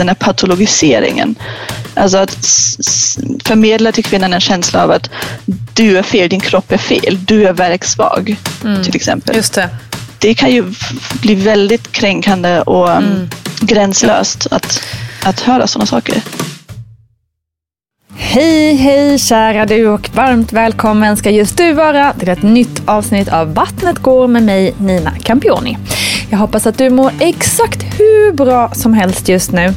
Den här patologiseringen Alltså att förmedla till kvinnan en känsla av att du är fel, din kropp är fel, du är verksvag mm. till exempel. Just det. det kan ju bli väldigt kränkande och um, mm. gränslöst att, att höra sådana saker. Hej, hej kära du och varmt välkommen ska just du vara till ett nytt avsnitt av Vattnet går med mig Nina Campioni. Jag hoppas att du mår exakt hur bra som helst just nu.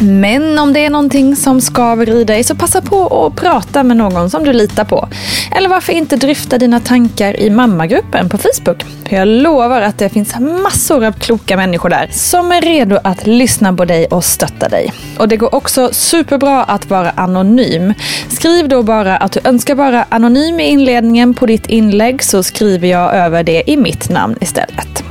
Men om det är någonting som skaver i dig så passa på att prata med någon som du litar på. Eller varför inte dryfta dina tankar i mammagruppen på Facebook? För jag lovar att det finns massor av kloka människor där som är redo att lyssna på dig och stötta dig. Och det går också superbra att vara anonym. Skriv då bara att du önskar vara anonym i inledningen på ditt inlägg så skriver jag över det i mitt namn istället.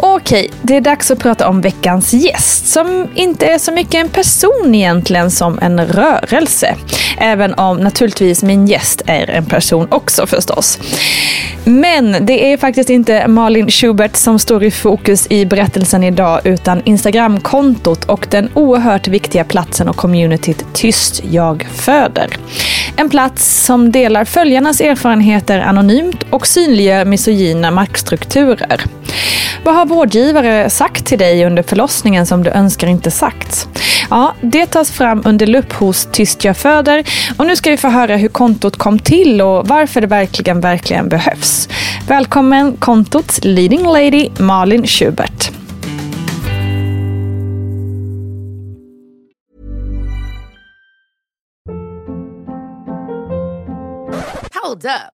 Okej, det är dags att prata om veckans gäst som inte är så mycket en person egentligen som en rörelse. Även om naturligtvis min gäst är en person också förstås. Men det är faktiskt inte Malin Schubert som står i fokus i berättelsen idag utan Instagramkontot och den oerhört viktiga platsen och communityt Tyst jag föder. En plats som delar följarnas erfarenheter anonymt och synliggör misogyna maktstrukturer. Vad har vårdgivare sagt till dig under förlossningen som du önskar inte sagt? Ja, det tas fram under lupp hos Tyst jag föder och nu ska vi få höra hur kontot kom till och varför det verkligen, verkligen behövs. Välkommen kontots leading lady Malin Schubert. Hold up.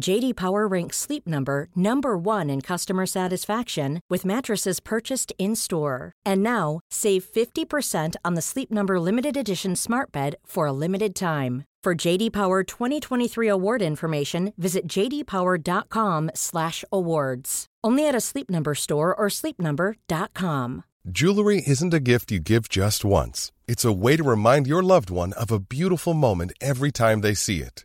JD Power ranks Sleep Number number 1 in customer satisfaction with mattresses purchased in-store. And now, save 50% on the Sleep Number limited edition Smart Bed for a limited time. For JD Power 2023 award information, visit jdpower.com/awards. Only at a Sleep Number store or sleepnumber.com. Jewelry isn't a gift you give just once. It's a way to remind your loved one of a beautiful moment every time they see it.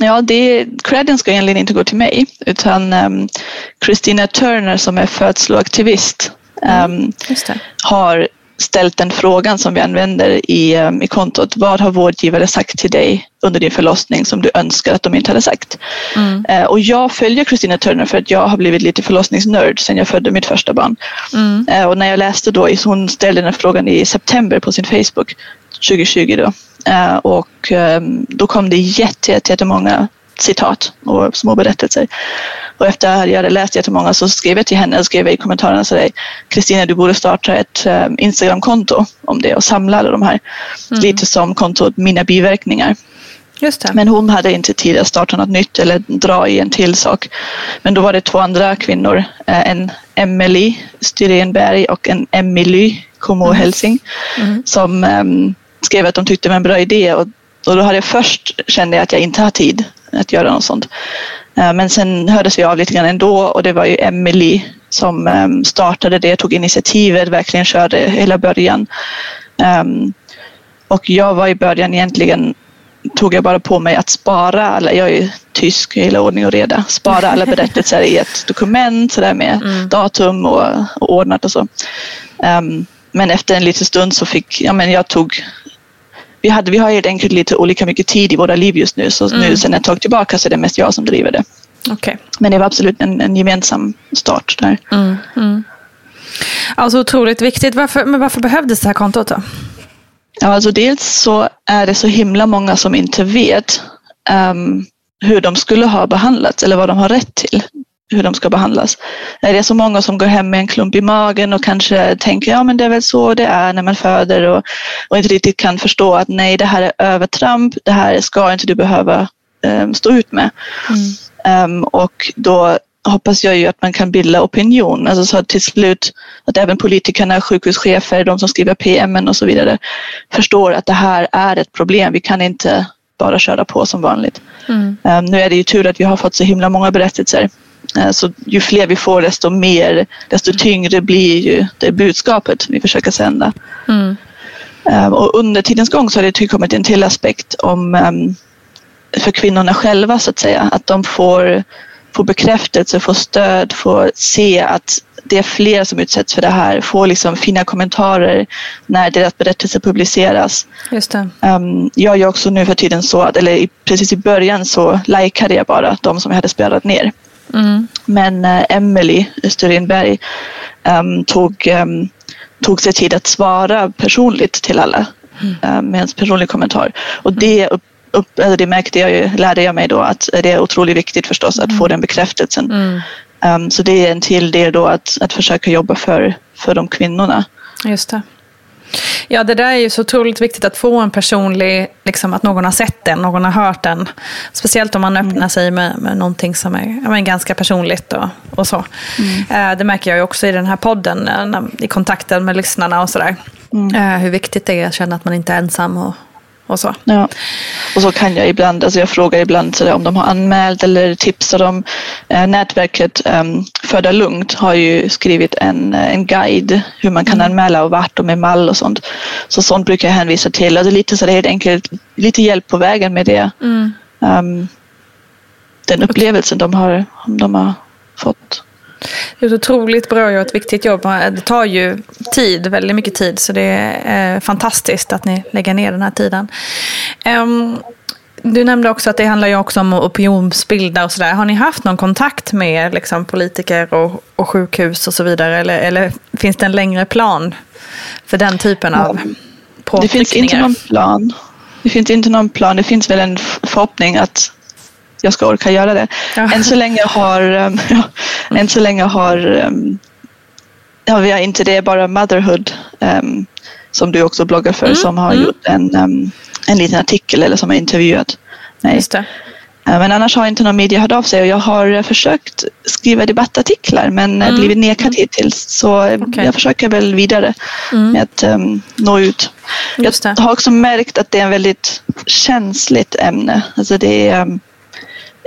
Ja, det, credden ska egentligen inte gå till mig utan um, Christina Turner som är födsloaktivist um, har ställt den frågan som vi använder i, um, i kontot. Vad har vårdgivare sagt till dig under din förlossning som du önskar att de inte hade sagt? Mm. Uh, och jag följer Christina Turner för att jag har blivit lite förlossningsnörd sedan jag födde mitt första barn. Mm. Uh, och när jag läste då, hon ställde den frågan i september på sin Facebook 2020 då. Uh, och um, då kom det jätte, jätte, jättemånga citat och små berättelser. Och efter att jag hade läst jättemånga så skrev jag till henne och skrev i kommentarerna så Kristina du borde starta ett um, Instagramkonto om det och samla alla de här. Mm. Lite som kontot Mina biverkningar. Men hon hade inte tid att starta något nytt eller dra i en till sak. Men då var det två andra kvinnor, eh, en Emily Styrenberg och en Emily Como mm. Helsing mm. som um, skrev att de tyckte det var en bra idé och, och då hade jag först kände jag att jag inte har tid att göra något sånt. Uh, men sen hördes vi av lite grann ändå och det var ju Emily som um, startade det, tog initiativet, verkligen körde hela början. Um, och jag var i början egentligen tog jag bara på mig att spara alla, jag är ju tysk, jag gillar ordning och reda, spara alla berättelser i ett dokument så där med mm. datum och, och ordnat och så. Um, men efter en liten stund så fick, ja men jag tog vi, hade, vi har helt enkelt lite olika mycket tid i våra liv just nu så mm. nu sen ett tag tillbaka så är det mest jag som driver det. Okay. Men det var absolut en, en gemensam start där. Mm. Mm. Alltså otroligt viktigt. Varför, men varför behövdes det här kontot då? Ja, alltså dels så är det så himla många som inte vet um, hur de skulle ha behandlats eller vad de har rätt till hur de ska behandlas. Det är så många som går hem med en klump i magen och kanske tänker ja men det är väl så det är när man föder och, och inte riktigt kan förstå att nej det här är övertramp, det här ska inte du behöva um, stå ut med. Mm. Um, och då hoppas jag ju att man kan bilda opinion. Alltså så att till slut att även politikerna, sjukhuschefer, de som skriver PM och så vidare förstår att det här är ett problem. Vi kan inte bara köra på som vanligt. Mm. Um, nu är det ju tur att vi har fått så himla många berättelser. Uh, så ju fler vi får desto mer, desto tyngre blir ju det budskapet vi försöker sända. Mm. Um, och under tidens gång så har det tillkommit en till aspekt om um, för kvinnorna själva så att säga, att de får få bekräftelse, få stöd, få se att det är fler som utsätts för det här, få liksom fina kommentarer när deras berättelse publiceras. Just det. Um, jag gör också nu för tiden så, att, eller precis i början så likade jag bara de som jag hade spelat ner. Mm. Men uh, Emily Österindberg um, tog, um, tog sig tid att svara personligt till alla mm. uh, med en personlig kommentar. Och det upp, upp, alltså det märkte jag ju, lärde jag mig då att det är otroligt viktigt förstås att få mm. den bekräftelsen. Mm. Um, så det är en till del då att, att försöka jobba för, för de kvinnorna. Just det. Ja, det där är ju så otroligt viktigt att få en personlig, liksom att någon har sett den, någon har hört den. Speciellt om man öppnar mm. sig med, med någonting som är ja, ganska personligt och, och så. Mm. Uh, det märker jag ju också i den här podden, uh, i kontakten med lyssnarna och sådär. Mm. Uh, hur viktigt det är att känna att man inte är ensam och, och så. Ja. Och så kan jag ibland, alltså jag frågar ibland så om de har anmält eller tipsar dem. Eh, nätverket um, Föda Lugnt har ju skrivit en, eh, en guide hur man kan mm. anmäla och vart och med mall och sånt. Så sånt brukar jag hänvisa till. Alltså lite så det är helt enkelt lite hjälp på vägen med det. Mm. Um, den upplevelsen de har, de har fått. Det är ett otroligt bra och ett viktigt jobb. Det tar ju tid, väldigt mycket tid. Så det är fantastiskt att ni lägger ner den här tiden. Um, du nämnde också att det handlar ju också om att opinionsbilda och sådär. Har ni haft någon kontakt med liksom, politiker och, och sjukhus och så vidare? Eller, eller, finns det en längre plan för den typen av påtryckningar? Det finns inte någon plan. Det finns inte någon plan. Det finns väl en förhoppning att jag ska orka göra det. Ja. Än så länge har, um, ja, än så länge har um, ja, vi har inte det, bara Motherhood um, som du också bloggar för mm. som har mm. gjort en, um, en liten artikel eller som har intervjuat mig. Just det. Uh, men annars har inte någon media hört av sig och jag har försökt skriva debattartiklar men mm. blivit nekad mm. hittills. Så okay. jag försöker väl vidare mm. med att um, nå ut. Jag har också märkt att det är en väldigt känsligt ämne. Alltså det är, um,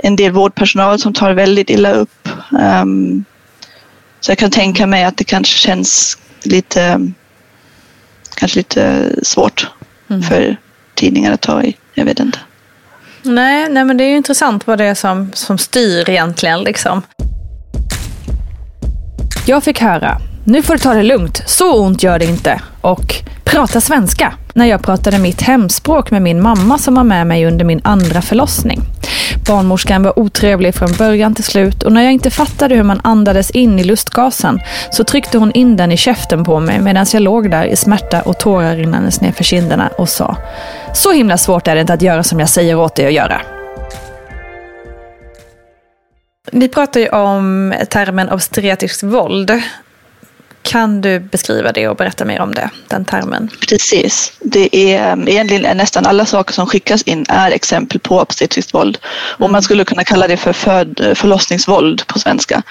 en del vårdpersonal som tar väldigt illa upp. Um, så jag kan tänka mig att det kanske känns lite, kanske lite svårt mm. för tidningar att ta i. Jag vet inte. Nej, nej men det är ju intressant vad det är som, som styr egentligen. Liksom. Jag fick höra, nu får du ta det lugnt, så ont gör det inte. Och prata svenska när jag pratade mitt hemspråk med min mamma som var med mig under min andra förlossning. Barnmorskan var otrevlig från början till slut och när jag inte fattade hur man andades in i lustgasen så tryckte hon in den i käften på mig medan jag låg där i smärta och tårar rinnandes ner för kinderna och sa Så himla svårt är det inte att göra som jag säger åt dig att göra. Ni pratar ju om termen obstetriskt våld. Kan du beskriva det och berätta mer om det, den termen? Precis. Det är egentligen nästan alla saker som skickas in är exempel på obstetriskt våld. Mm. Och man skulle kunna kalla det för föd, förlossningsvåld på svenska.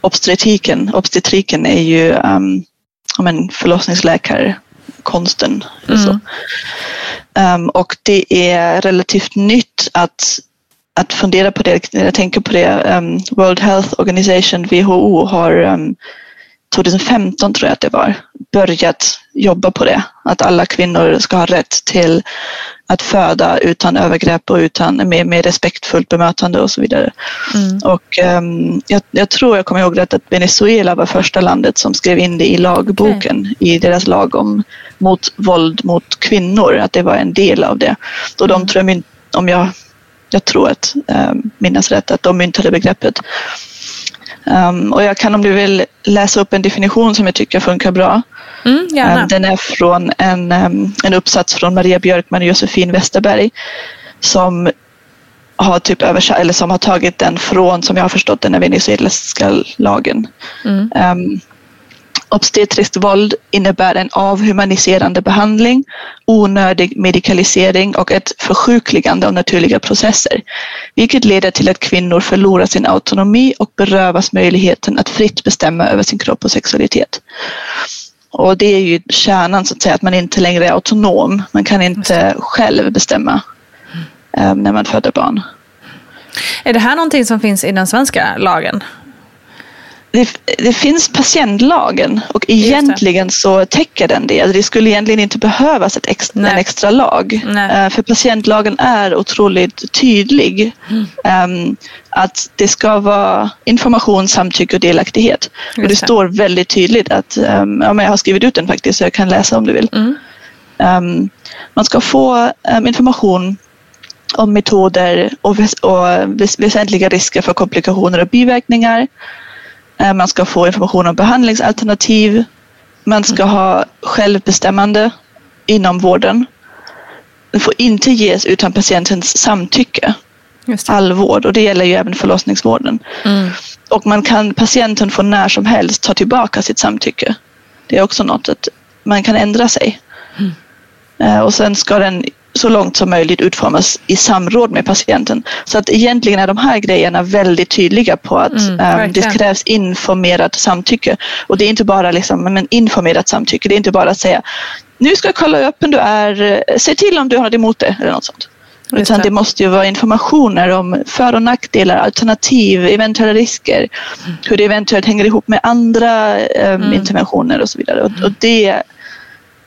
Obstetriken, obstetriken är ju um, om en förlossningsläkare konsten. Mm. Um, och det är relativt nytt att, att fundera på det. Jag tänker på det. Um, World Health Organization, WHO, har um, 2015 tror jag att det var, börjat jobba på det. Att alla kvinnor ska ha rätt till att föda utan övergrepp och utan, med, med respektfullt bemötande och så vidare. Mm. Och um, jag, jag, tror jag kommer ihåg rätt att Venezuela var första landet som skrev in det i lagboken okay. i deras lag om mot våld mot kvinnor, att det var en del av det. Och de mm. tror jag, om jag, jag tror att um, minnas rätt, att de myntade begreppet. Um, och jag kan om du vill läsa upp en definition som jag tycker funkar bra. Mm, um, den är från en, um, en uppsats från Maria Björkman och Josefin Westerberg som har typ översatt, eller som har tagit den från, som jag har förstått den venezuelanska lagen. Mm. Obstetriskt våld innebär en avhumaniserande behandling, onödig medikalisering och ett försjukligande av naturliga processer, vilket leder till att kvinnor förlorar sin autonomi och berövas möjligheten att fritt bestämma över sin kropp och sexualitet. Och det är ju kärnan så att säga, att man inte längre är autonom. Man kan inte själv bestämma um, när man föder barn. Är det här någonting som finns i den svenska lagen? Det, det, finns patientlagen och egentligen så täcker den det. Det skulle egentligen inte behövas ett extra, en extra lag. Nej. Eh, för patientlagen är otroligt tydlig. Mm. Att det ska vara information, samtycke och delaktighet. Just och det, står väldigt tydligt att, um, ja, men jag har skrivit ut den faktiskt så jag kan läsa om du vill. Mm. Um, man ska få information om metoder och väsentliga risker för komplikationer och biverkningar. Eh, man ska få information om behandlingsalternativ. Man ska ha självbestämmande inom vården. Det får inte ges utan patientens samtycke. All vård och det gäller ju även förlossningsvården. Mm. Och man kan, patienten får när som helst ta tillbaka sitt samtycke. Det är också något att man kan ändra sig. Mm. Eh, och sen ska den så långt som möjligt utformas i samråd med patienten. Så att egentligen är de här grejerna väldigt tydliga på att mm, um, det krävs informerat samtycke. Och det är inte bara liksom, men informerat samtycke, det är inte bara att säga nu ska jag kolla hur öppen du är, se till om du har något emot det eller något sånt. Utan det måste ju vara informationer om för och nackdelar, alternativ, eventuella risker, mm. hur det eventuellt hänger ihop med andra um, mm. interventioner och så vidare. Och, och det Eh,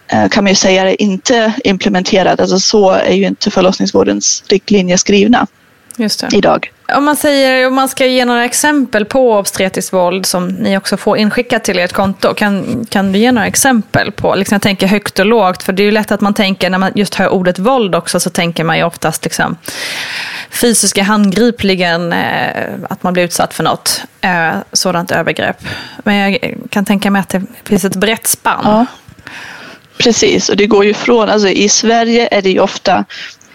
kan man ju säga är inte implementerad. Alltså så är ju inte förlossningsvårdens riktlinjer skrivna idag. Om man, säger, om man ska ge några exempel på obstetriskt våld som ni också får inskickat till ert konto, kan, kan du ge några exempel på, liksom jag tänker högt och lågt, för det är ju lätt att man tänker, när man just hör ordet våld också, så tänker man ju oftast liksom fysiska handgripligen, eh, att man blir utsatt för något eh, sådant övergrepp. Men jag kan tänka mig att det finns ett brett spann. Ja. Precis, och det går ju från, alltså i Sverige är det ju ofta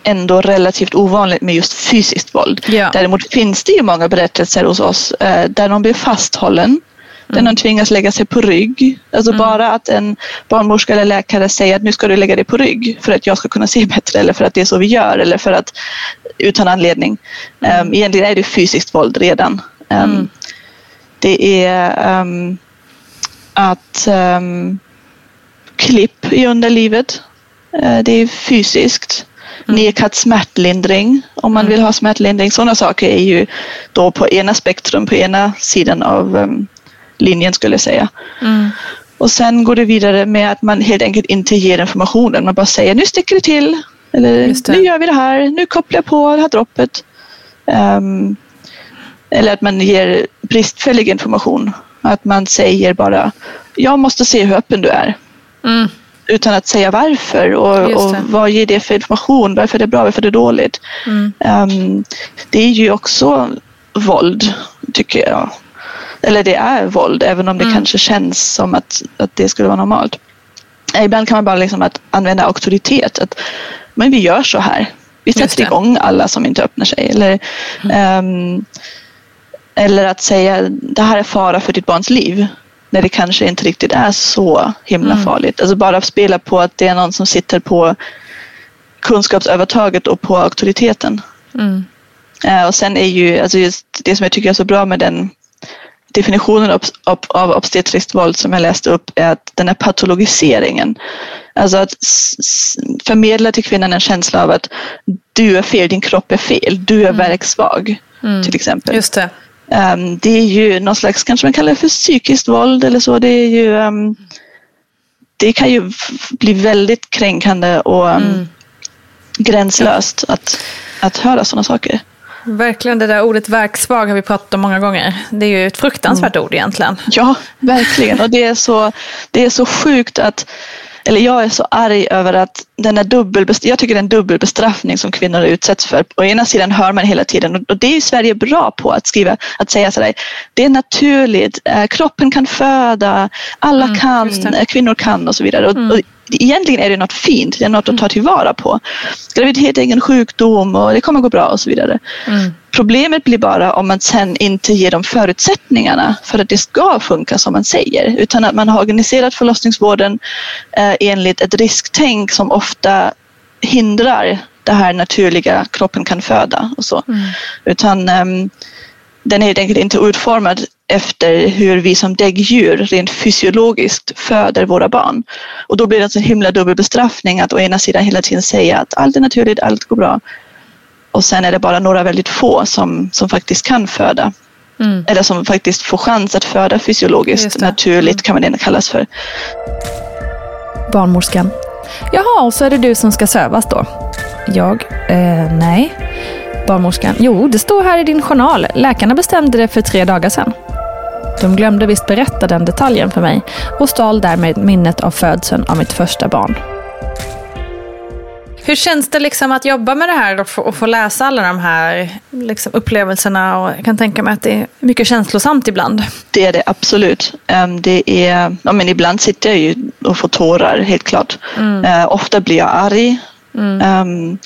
ändå relativt ovanligt med just fysiskt våld. Ja. Däremot finns det ju många berättelser hos oss eh, där någon blir fasthållen, mm. där någon tvingas lägga sig på rygg. Alltså mm. bara att en barnmorska eller läkare säger att nu ska du lägga dig på rygg för att jag ska kunna se bättre eller för att det är så vi gör eller för att utan anledning. Mm. Um, egentligen är det fysiskt våld redan. Um, det är um, att um, klipp i underlivet. Eh, det är fysiskt. Mm. Nekat smärtlindring om man mm. vill ha smärtlindring. Sådana saker är ju då på ena spektrum, på ena sidan av um, linjen skulle jag säga. Mm. Och sen går det vidare med att man helt enkelt inte ger informationen. Man bara säger nu sticker det till. Eller nu gör vi det här. Nu kopplar jag på det här droppet. Um, eller att man ger bristfällig information. Att man säger bara jag måste se hur öppen du är. Mm. Utan att säga varför och, och, vad ger det för information, varför är det bra, varför är det dåligt. Mm. Um, det är ju också våld, tycker jag. Eller det är våld, även om det mm. kanske känns som att, att det skulle vara normalt. Ibland kan man bara liksom att använda auktoritet. Att, men vi gör så här. Vi sätter igång alla som inte öppnar sig. Eller, um, Eller att säga det här är fara för ditt barns liv när det kanske inte riktigt är så himla mm. farligt. Alltså bara spela på att det är någon som sitter på kunskapsövertaget och på auktoriteten. Mm. Uh, och sen är ju alltså just det som jag tycker är så bra med den definitionen av, av obstetriskt våld som jag läste upp är att den är patologiseringen. Alltså att förmedla till kvinnan en känsla av att du är fel, din kropp är fel, du är mm. verksvag mm. till exempel. Just det. Um, det är ju någon slags, kanske man kallar det för psykiskt våld eller så. Det är ju um, det kan ju bli väldigt kränkande och um, mm. gränslöst att, att höra sådana saker. Verkligen, det där ordet verksvag har vi pratat om många gånger. Det är ju ett fruktansvärt mm. ord egentligen. Ja, verkligen. Och det är så, det är så sjukt att eller jag är så arg över att den är dubbel, jag tycker det är en dubbelbestraffning som kvinnor utsätts för. Å ena sidan hör man hela tiden och det är Sverige bra på att skriva, att säga sådär, det är naturligt, eh, kroppen kan föda, alla mm, kan, eh, kvinnor kan och så vidare. Och, mm. och egentligen är det något fint, det är något att ta tillvara på. Graviditet är ingen sjukdom och det kommer gå bra och så vidare. Mm. Problemet blir bara om man sen inte ger dem förutsättningarna för att det ska funka som man säger, utan att man har organiserat förlossningsvården eh, enligt ett risktänk som ofta hindrar det här naturliga kroppen kan föda och så. Mm. Utan um, den är helt enkelt inte utformad efter hur vi som däggdjur rent fysiologiskt föder våra barn. Och då blir det en så himla dubbel bestraffning att å ena sidan hela tiden säga att allt är naturligt, allt går bra. Och sen är det bara några väldigt få som, som faktiskt kan föda. Mm. Eller som faktiskt får chans att föda fysiologiskt, naturligt kan man det kallas för. Barnmorskan. Jaha, och så är det du som ska sövas då? Jag? Eh, nej. Barnmorskan. Jo, det står här i din journal. Läkarna bestämde det för tre dagar sedan. De glömde visst berätta den detaljen för mig och stal därmed minnet av födseln av mitt första barn. Hur känns det liksom att jobba med det här och få, och få läsa alla de här liksom upplevelserna? Och jag kan tänka mig att det är mycket känslosamt ibland. Det är det absolut. Ehm, det är, ja, men ibland sitter jag ju och får tårar, helt klart. Mm. Uh, ofta blir jag arg. Mm. Um,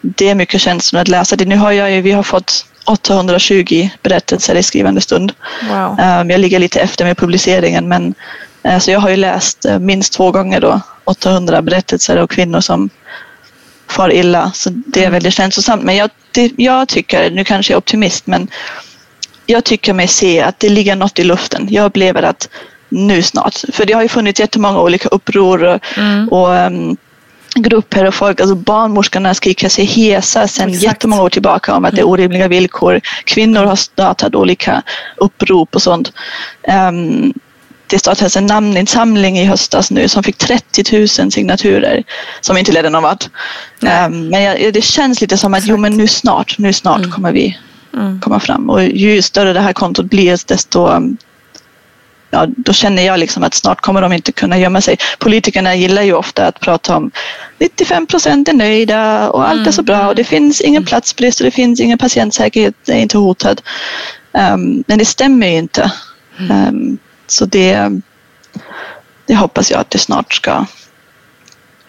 det är mycket känslor att läsa det. Nu har jag ju, vi har fått 820 berättelser i skrivande stund. Wow. Jag ligger lite efter med publiceringen men uh, så jag har ju läst uh, minst två gånger då 800 berättelser av kvinnor som far illa. Så det är mm. väldigt känslosamt. Men jag, det, jag tycker, nu kanske jag är optimist, men jag tycker mig se att det ligger något i luften. Jag upplever att nu snart, för det har ju funnits jättemånga olika uppror och, mm. och um, grupper och folk, alltså barnmorskorna skriker sig hesa sedan Exakt. jättemånga år tillbaka om att det är mm. orimliga villkor. Kvinnor har startat olika upprop och sånt. Um, det startades en namninsamling i höstas nu som fick 30 000 signaturer som inte ledde någon vart. Um, men jag, det känns lite som att jo, men nu snart, nu snart mm. kommer vi mm. komma fram och ju större det här kontot blir desto ja, då känner jag liksom att snart kommer de inte kunna gömma sig. Politikerna gillar ju ofta att prata om 95 procent är nöjda och allt är så bra och det finns ingen mm. platsbrist och det finns ingen patientsäkerhet, det är inte hotad. Um, men det stämmer ju inte. Um, så det, det hoppas jag att det snart ska,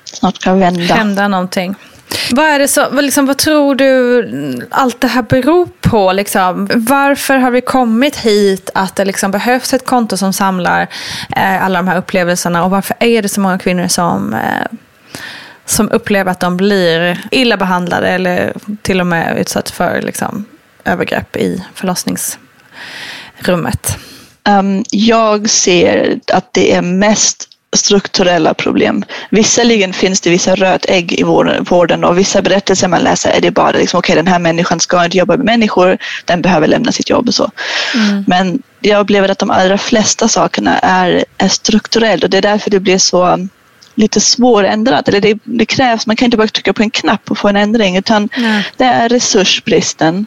snart ska vända. Hända någonting. Vad, är det så, liksom, vad tror du allt det här beror på? Liksom? Varför har vi kommit hit att det liksom behövs ett konto som samlar eh, alla de här upplevelserna? Och varför är det så många kvinnor som, eh, som upplever att de blir illa behandlade eller till och med utsatt för liksom, övergrepp i förlossningsrummet? Um, jag ser att det är mest strukturella problem. Visserligen finns det vissa rötägg i vården och vissa berättelser man läser är det bara liksom, okej okay, den här människan ska inte jobba med människor, den behöver lämna sitt jobb och så. Mm. Men jag upplever att de allra flesta sakerna är, är strukturellt och det är därför det blir så lite svårändrat. Eller det, det, krävs, man kan inte bara trycka på en knapp och få en ändring utan mm. det är resursbristen.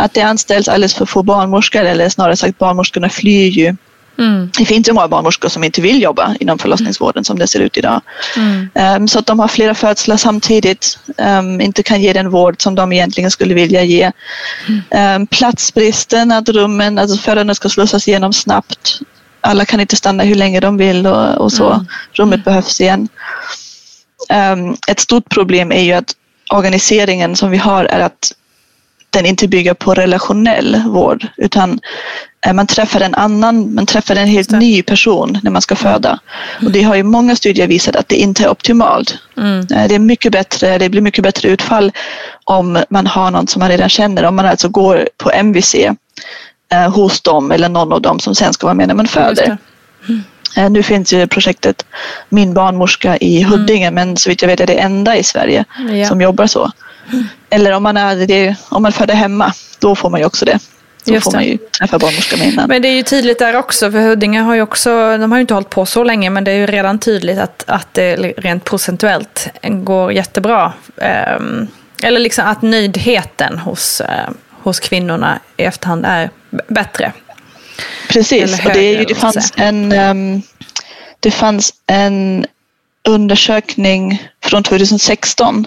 Att det anställs alldeles för få barnmorskor eller snarare sagt barnmorskorna flyr ju Mm. Det finns ju många barnmorskor som inte vill jobba inom förlossningsvården som det ser ut idag. Mm. Um, så att de har flera födslar samtidigt, um, inte kan ge den vård som de egentligen skulle vilja ge. Mm. Um, platsbristen, att rummen, alltså födarna ska slussas igenom snabbt. Alla kan inte stanna hur länge de vill och, och så. Mm. Rummet behövs igen. ett stort problem är ju att organiseringen som vi har är att den inte bygger på relationell vård utan eh, man träffar en annan, man träffar en helt ny person när man ska föda. Och det har ju många studier visat att det inte är optimalt. Mm. Eh, det är mycket bättre, det blir mycket bättre utfall om man har någon som man redan känner, om man alltså går på MVC eh, hos dem eller någon av dem som sen ska vara med när man föder. Mm. Eh, nu finns ju projektet Min barnmorska i Huddinge mm. men så vitt jag vet är det enda i Sverige ja. som jobbar så. Eller om man, är det, om man föder hemma, då får man ju också det. Då Just får man ju träffa barnmorskan innan. Men det är ju tydligt där också, för Huddinge har ju också, de har ju inte hållit på så länge, men det är ju redan tydligt att, att det rent procentuellt går jättebra. Um, eller liksom att nöjdheten hos, uh, hos kvinnorna i efterhand är bättre. Precis, och det, är ju, det fanns en um, det fanns en undersökning från 2016 um,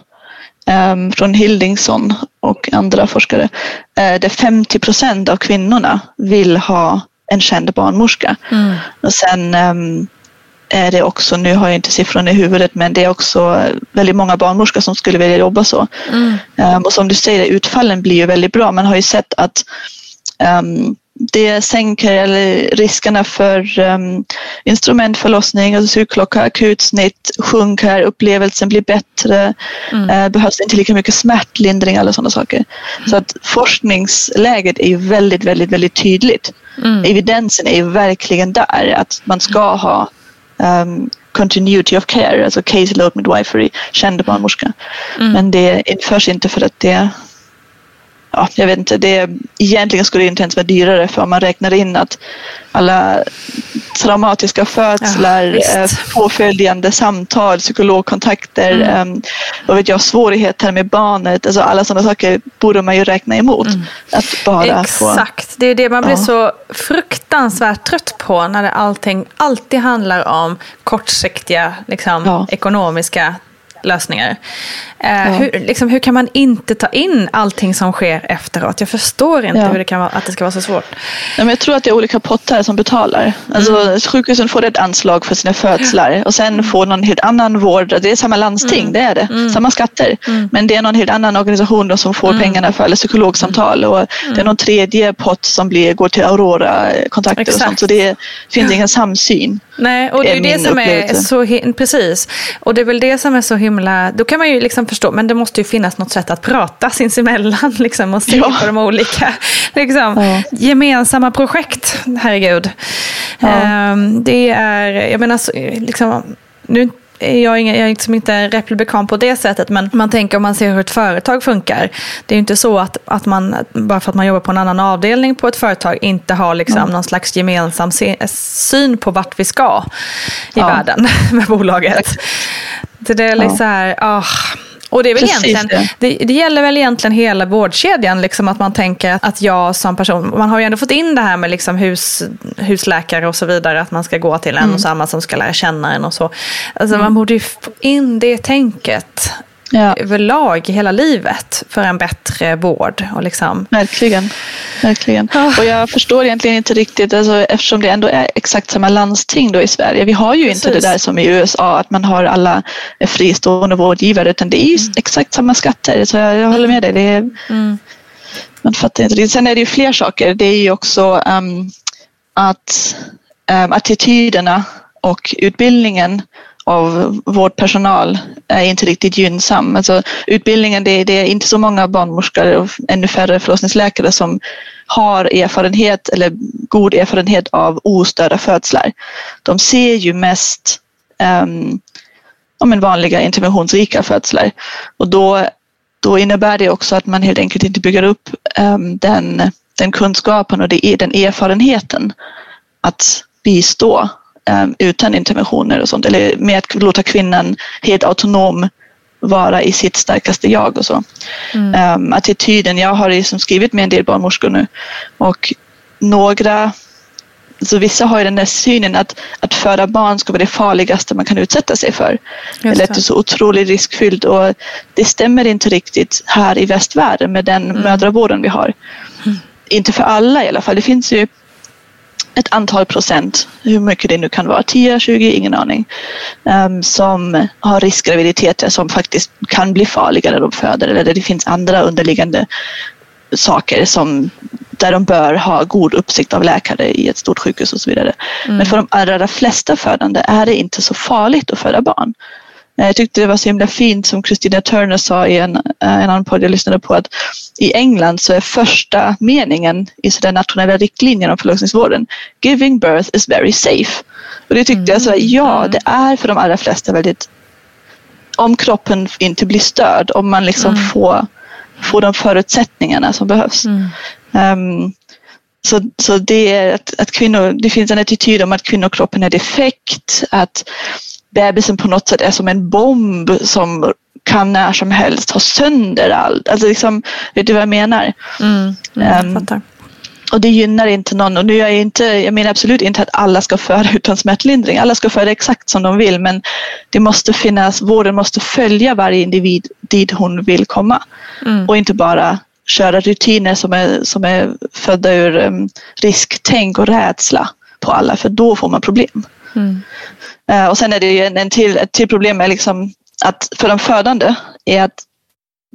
från Hildingsson och andra forskare uh, där 50 procent av kvinnorna vill ha en känd barnmorska. Mm. Och sen um, är det också, nu har jag inte siffrorna i huvudet, men det är också väldigt många barnmorskor som skulle vilja jobba så. Mm. Um, och som du säger, utfallen blir ju väldigt bra. Man har ju sett att um, det sänker eller riskerna för um, instrumentförlossning, alltså sugklocka, akutsnitt sjunker, upplevelsen blir bättre, mm. uh, behövs inte lika mycket smärtlindring eller sådana saker. Mm. Så att forskningsläget är ju väldigt, väldigt, väldigt tydligt. Mm. Evidensen är ju verkligen där att man ska ha um, continuity of care, alltså case load midwifery, känd barnmorska. Mm. Men det införs inte för att det ja, jag vet inte, det, egentligen skulle det inte ens vara dyrare för om man räknar in att alla traumatiska födslar, ja, eh, påföljande samtal, psykologkontakter, mm. um, vet jag, svårigheter med barnet, alltså alla sådana saker borde man ju räkna emot. Mm. Att bara Exakt, få, det är det man blir ja. så fruktansvärt trött på när det allting alltid handlar om kortsiktiga liksom, ja. ekonomiska lösningar. Eh, ja. hur, liksom, hur kan man inte ta in allting som sker efteråt? Jag förstår inte ja. hur det kan vara, att det ska vara så svårt. Ja, men jag tror att det är olika pottar som betalar. Alltså, mm. Sjukhusen får ett anslag för sina födslar och sen får någon helt annan vård. Det är samma landsting, mm. det är det. Mm. Samma skatter. Mm. Men det är någon helt annan organisation som får mm. pengarna för eller psykologsamtal och det är mm. någon tredje pott som blir, går till Aurora-kontakter och sånt. Så det finns ingen samsyn. Nej, och det är, är det som är så, precis. Och det är väl det som är så himla, då kan man ju liksom förstå, men det måste ju finnas något sätt att prata sinsemellan liksom, och se ja. på de olika liksom, ja. gemensamma projekt. Herregud. Ja. Um, det är, jag menar, liksom, nu jag är, ingen, jag är liksom inte republikan på det sättet, men man tänker om man ser hur ett företag funkar. Det är ju inte så att, att man, bara för att man jobbar på en annan avdelning på ett företag, inte har liksom mm. någon slags gemensam syn på vart vi ska i ja. världen med bolaget. Så det är liksom ja. så här, oh, och det, är väl egentligen, det. Det, det. gäller väl egentligen hela vårdkedjan, liksom att man tänker att jag som person, man har ju ändå fått in det här med liksom hus, husläkare och så vidare, att man ska gå till en mm. och samma som ska lära känna en och så. Alltså mm. man borde ju få in det tänket ja. överlag hela livet för en bättre vård. Och liksom. Verkligen. Verkligen. Oh. Och jag förstår egentligen inte riktigt, alltså, eftersom det ändå är exakt samma landsting då i Sverige. Vi har ju Precis. inte det där som i USA, att man har alla fristående vårdgivare, utan det är ju mm. exakt samma skatter. Så jag, jag håller med dig. Det är, mm. Man fattar inte Sen är det ju fler saker. Det är ju också um, att um, attityderna och utbildningen av vårdpersonal är inte riktigt gynnsam. Alltså, utbildningen, det, det är inte så många barnmorskor och ännu färre förlossningsläkare som har erfarenhet eller god erfarenhet av ostörda födslar. De ser ju mest um, ja, vanliga interventionsrika födslar och då, då innebär det också att man helt enkelt inte bygger upp um, den, den kunskapen och det, den erfarenheten att bistå utan interventioner och sånt. Eller med att låta kvinnan helt autonom vara i sitt starkaste jag och så. Mm. Um, attityden, jag har liksom skrivit med en del barnmorskor nu och några så vissa har ju den där synen att, att föda barn ska vara det farligaste man kan utsätta sig för. Eller att det är så otroligt riskfyllt och det stämmer inte riktigt här i västvärlden med den mm. mödravården vi har. Mm. Inte för alla i alla fall. Det finns ju ett antal procent, hur mycket det nu kan vara, 10, 20, ingen aning, um, som har riskgraviditeter som faktiskt kan bli farliga när de föder eller där det finns andra underliggande saker som där de bör ha god uppsikt av läkare i ett stort sjukhus och så vidare. Mm. Men för de allra flesta födande är det inte så farligt att föda barn. Eh, jag tyckte det var så himla fint som Christina Turner sa i en, eh, en annan podd jag lyssnade på att i England så är första meningen i den nationella riktlinjen om förlossningsvården Giving birth is very safe. Och det tyckte mm. jag så ja mm. det är för de allra flesta väldigt om kroppen inte blir störd, om man liksom mm. får, får de förutsättningarna som behövs. Mm. Um, så, så det är att, att kvinnor, det finns en attityd om att kvinnokroppen är defekt, att bebisen på något sätt är som en bomb som kan när som helst ha sönder allt. Alltså liksom, vet du vad jag menar? Mm, mm, um, och det gynnar inte någon. Och nu är jag, inte, jag menar absolut inte att alla ska föda utan smärtlindring. Alla ska föda exakt som de vill men det måste finnas, vården måste följa varje individ dit hon vill komma. Mm. Och inte bara köra rutiner som är, som är födda ur um, risktänk och rädsla på alla för då får man problem. Mm. Uh, och sen är det ju en, en till, ett till problem är liksom att för de födande är att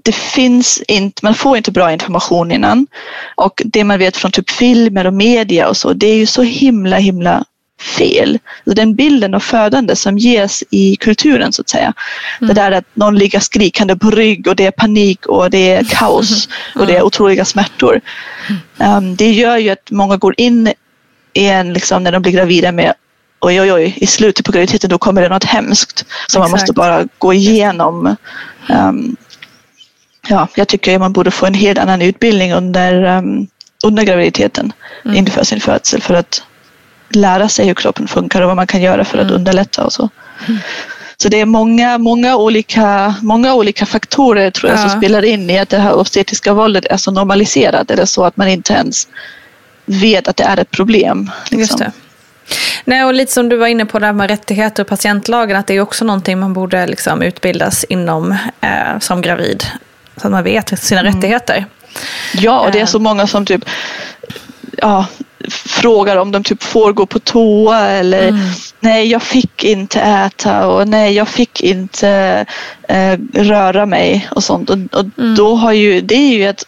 det finns inte, man får inte bra information innan och det man vet från typ filmer och media och så, det är ju så himla himla fel. Den bilden av födande som ges i kulturen så att säga. Mm. Det där att någon ligger skrikande på rygg och det är panik och det är kaos och det är otroliga smärtor. Um, det gör ju att många går in i en, liksom, när de blir gravida med oj oj oj, i slutet på graviditeten då kommer det något hemskt som man måste bara gå igenom. Um, ja, jag tycker man borde få en helt annan utbildning under, um, under graviditeten mm. inför sin födsel för att lära sig hur kroppen funkar och vad man kan göra för att mm. underlätta och så. Mm. Så det är många, många, olika, många olika faktorer tror jag ja. som spelar in i att det här obstetriska våldet är så normaliserat eller så att man inte ens vet att det är ett problem. Liksom. Just det. Nej, och lite som du var inne på det här med rättigheter och patientlagen, att det är också någonting man borde liksom utbildas inom eh, som gravid. Så att man vet sina mm. rättigheter. Ja, och det är så många som typ ja, frågar om de typ får gå på toa eller mm. nej jag fick inte äta och nej jag fick inte eh, röra mig och sånt. Och, och mm. då har ju, det är ju ett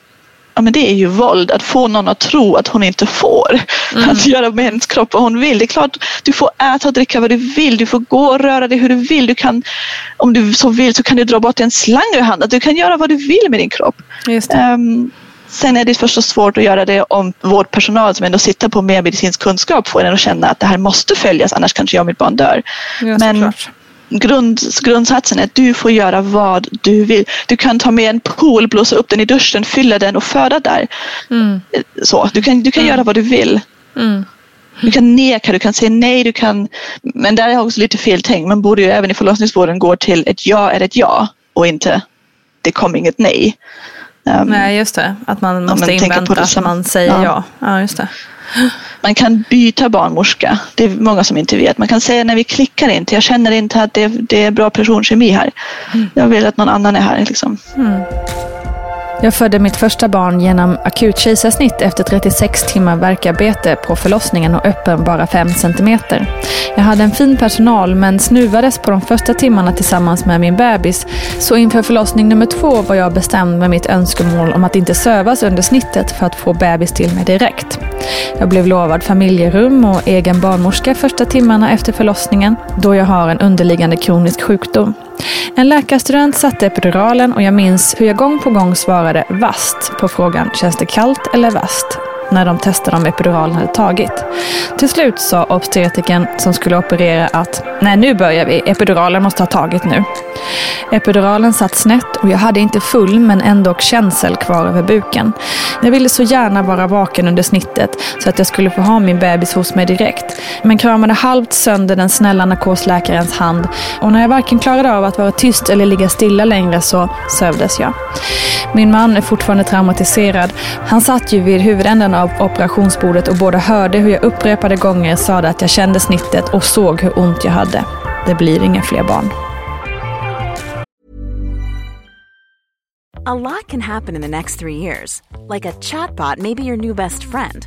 ja, men det är ju våld. Att få någon att tro att hon inte får mm. att göra med hennes kropp vad hon vill. Det är klart, du får äta och dricka vad du vill. Du får gå och röra dig hur du vill. Du kan, om du så vill så kan du dra bort en slang ur handen. Du kan göra vad du vill med din kropp. Um, sen är det förstås svårt att göra det om vårdpersonal som ändå sitter på mer medicinsk kunskap får en att känna att det här måste följas annars kanske jag och mitt barn dör. Ja, Men klart grund, grundsatsen är att du får göra vad du vill. Du kan ta med en pool, blåsa upp den i duschen, fylla den och föda där. Mm. Så, du kan, du kan mm. göra vad du vill. Mm. Du kan neka, du kan säga nej, du kan... Men där är också lite fel tänkt. Man borde ju även i förlossningsvården gå till ett ja är ett ja och inte det kom inget nej. Um, nej, just det. Att man måste invänta att man säger ja. ja. Ja, just det. Man kan byta barnmorska. Det är många som inte vet. Man kan säga när vi klickar inte. Jag känner inte att det, det är bra personkemi här. Mm. Jag vill att någon annan är här. Liksom. Mm. Jag födde mitt första barn genom akut kejsarsnitt efter 36 timmar verkarbete på förlossningen och öppen bara 5 cm. Jag hade en fin personal men snuvades på de första timmarna tillsammans med min bebis så inför förlossning nummer två var jag bestämd med mitt önskemål om att inte sövas under snittet för att få bebis till mig direkt. Jag blev lovad familjerum och egen barnmorska första timmarna efter förlossningen då jag har en underliggande kronisk sjukdom. En läkarstudent satte epiduralen och jag minns hur jag gång på gång svarade vast på frågan känns det kallt eller vast? När de testade om epiduralen hade tagit. Till slut sa obstetrikern som skulle operera att nej nu börjar vi, epiduralen måste ha tagit nu. Epiduralen satt snett och jag hade inte full men ändå känsel kvar över buken. Jag ville så gärna vara vaken under snittet så att jag skulle få ha min bebis hos mig direkt. Men kramade halvt sönder den snälla narkosläkarens hand och när jag varken klarade av att vara tyst eller ligga stilla längre så sövdes jag. Min man är fortfarande traumatiserad. Han satt ju vid huvudänden av operationsbordet och både hörde hur jag upprepade gånger sade att jag kände snittet och såg hur ont jag hade. Det blir inga fler barn. A lot can happen in the next three years. Like a chatbot maybe your new best friend.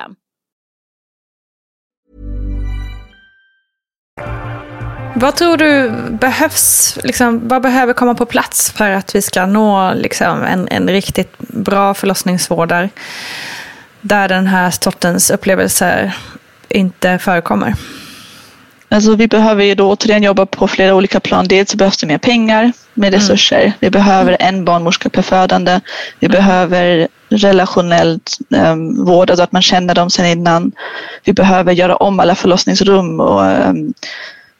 Vad tror du behövs, liksom, vad behöver komma på plats för att vi ska nå liksom, en, en riktigt bra förlossningsvård där, där den här sortens upplevelser inte förekommer? Alltså vi behöver ju då återigen jobba på flera olika plan. Dels så behövs det mer pengar, mer mm. resurser. Mm. Vi behöver en barnmorska per födande. Vi mm. behöver relationellt um, vård, alltså att man känner dem sedan innan. Vi behöver göra om alla förlossningsrum och um,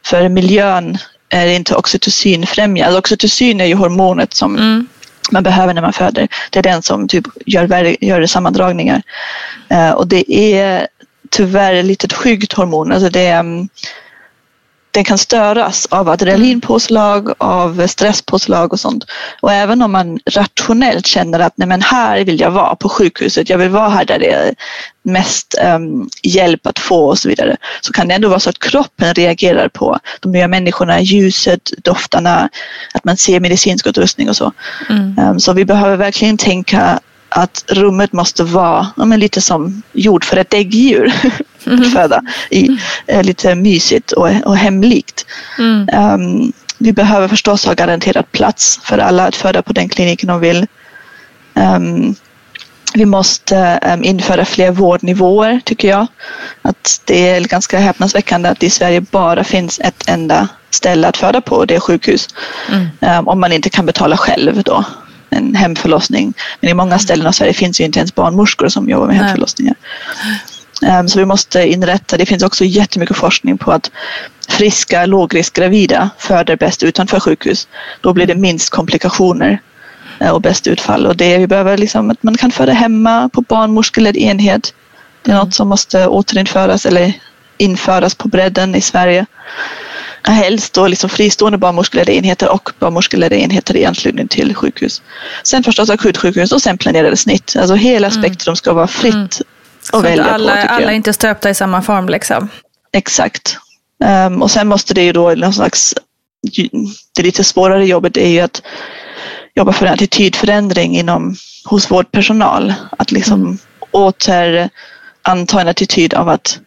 för miljön är inte oxytocinfrämjande. Alltså oxytocin är ju hormonet som mm. man behöver när man föder. Det är den som typ gör, gör sammandragningar. Uh, och det är tyvärr ett litet skyggt hormon. Alltså det um, den kan störas av adrenalinpåslag, av stresspåslag och sånt. Och även om man rationellt känner att nej men här vill jag vara på sjukhuset, jag vill vara här där det är mest um, hjälp att få och så vidare. Så kan det ändå vara så att kroppen reagerar på de nya människorna, ljuset, doftarna, att man ser medicinsk utrustning och så. Mm. Um, så vi behöver verkligen tänka att rummet måste vara ja, men lite som gjord för ett däggdjur mm. att föda i. Mm. Lite mysigt och, och hemlikt. Mm. Um, vi behöver förstås ha garanterad plats för alla att föda på den kliniken de vill. Um, vi måste um, införa fler vårdnivåer tycker jag. Att det är ganska häpnadsväckande att det i Sverige bara finns ett enda ställe att föda på och det är sjukhus. Mm. Um, om man inte kan betala själv då en hemförlossning. Men i många ställen av Sverige finns ju inte ens barnmorskor som jobbar med hemförlossningar. Um, så vi måste inrätta, det finns också jättemycket forskning på att friska lågriskgravida föder bäst utanför sjukhus. Då blir det minst komplikationer uh, och bäst utfall. Och det vi behöver liksom att man kan föda hemma på barnmorskeledd enhet. Det är mm. något som måste återinföras eller införas på bredden i Sverige helst då liksom fristående barnmorskeledda enheter och barnmorskeledda enheter i anslutning till sjukhus. Sen förstås akutsjukhus och sen planerade snitt. Alltså hela mm. spektrum ska vara fritt mm. att välja alla, på. Alla är inte stöpta i samma form liksom. Exakt. Um, och sen måste det ju då någon slags, det lite svårare jobbet är ju att jobba för en attitydförändring inom, hos vårdpersonal. Att liksom mm. åter anta en attityd av att,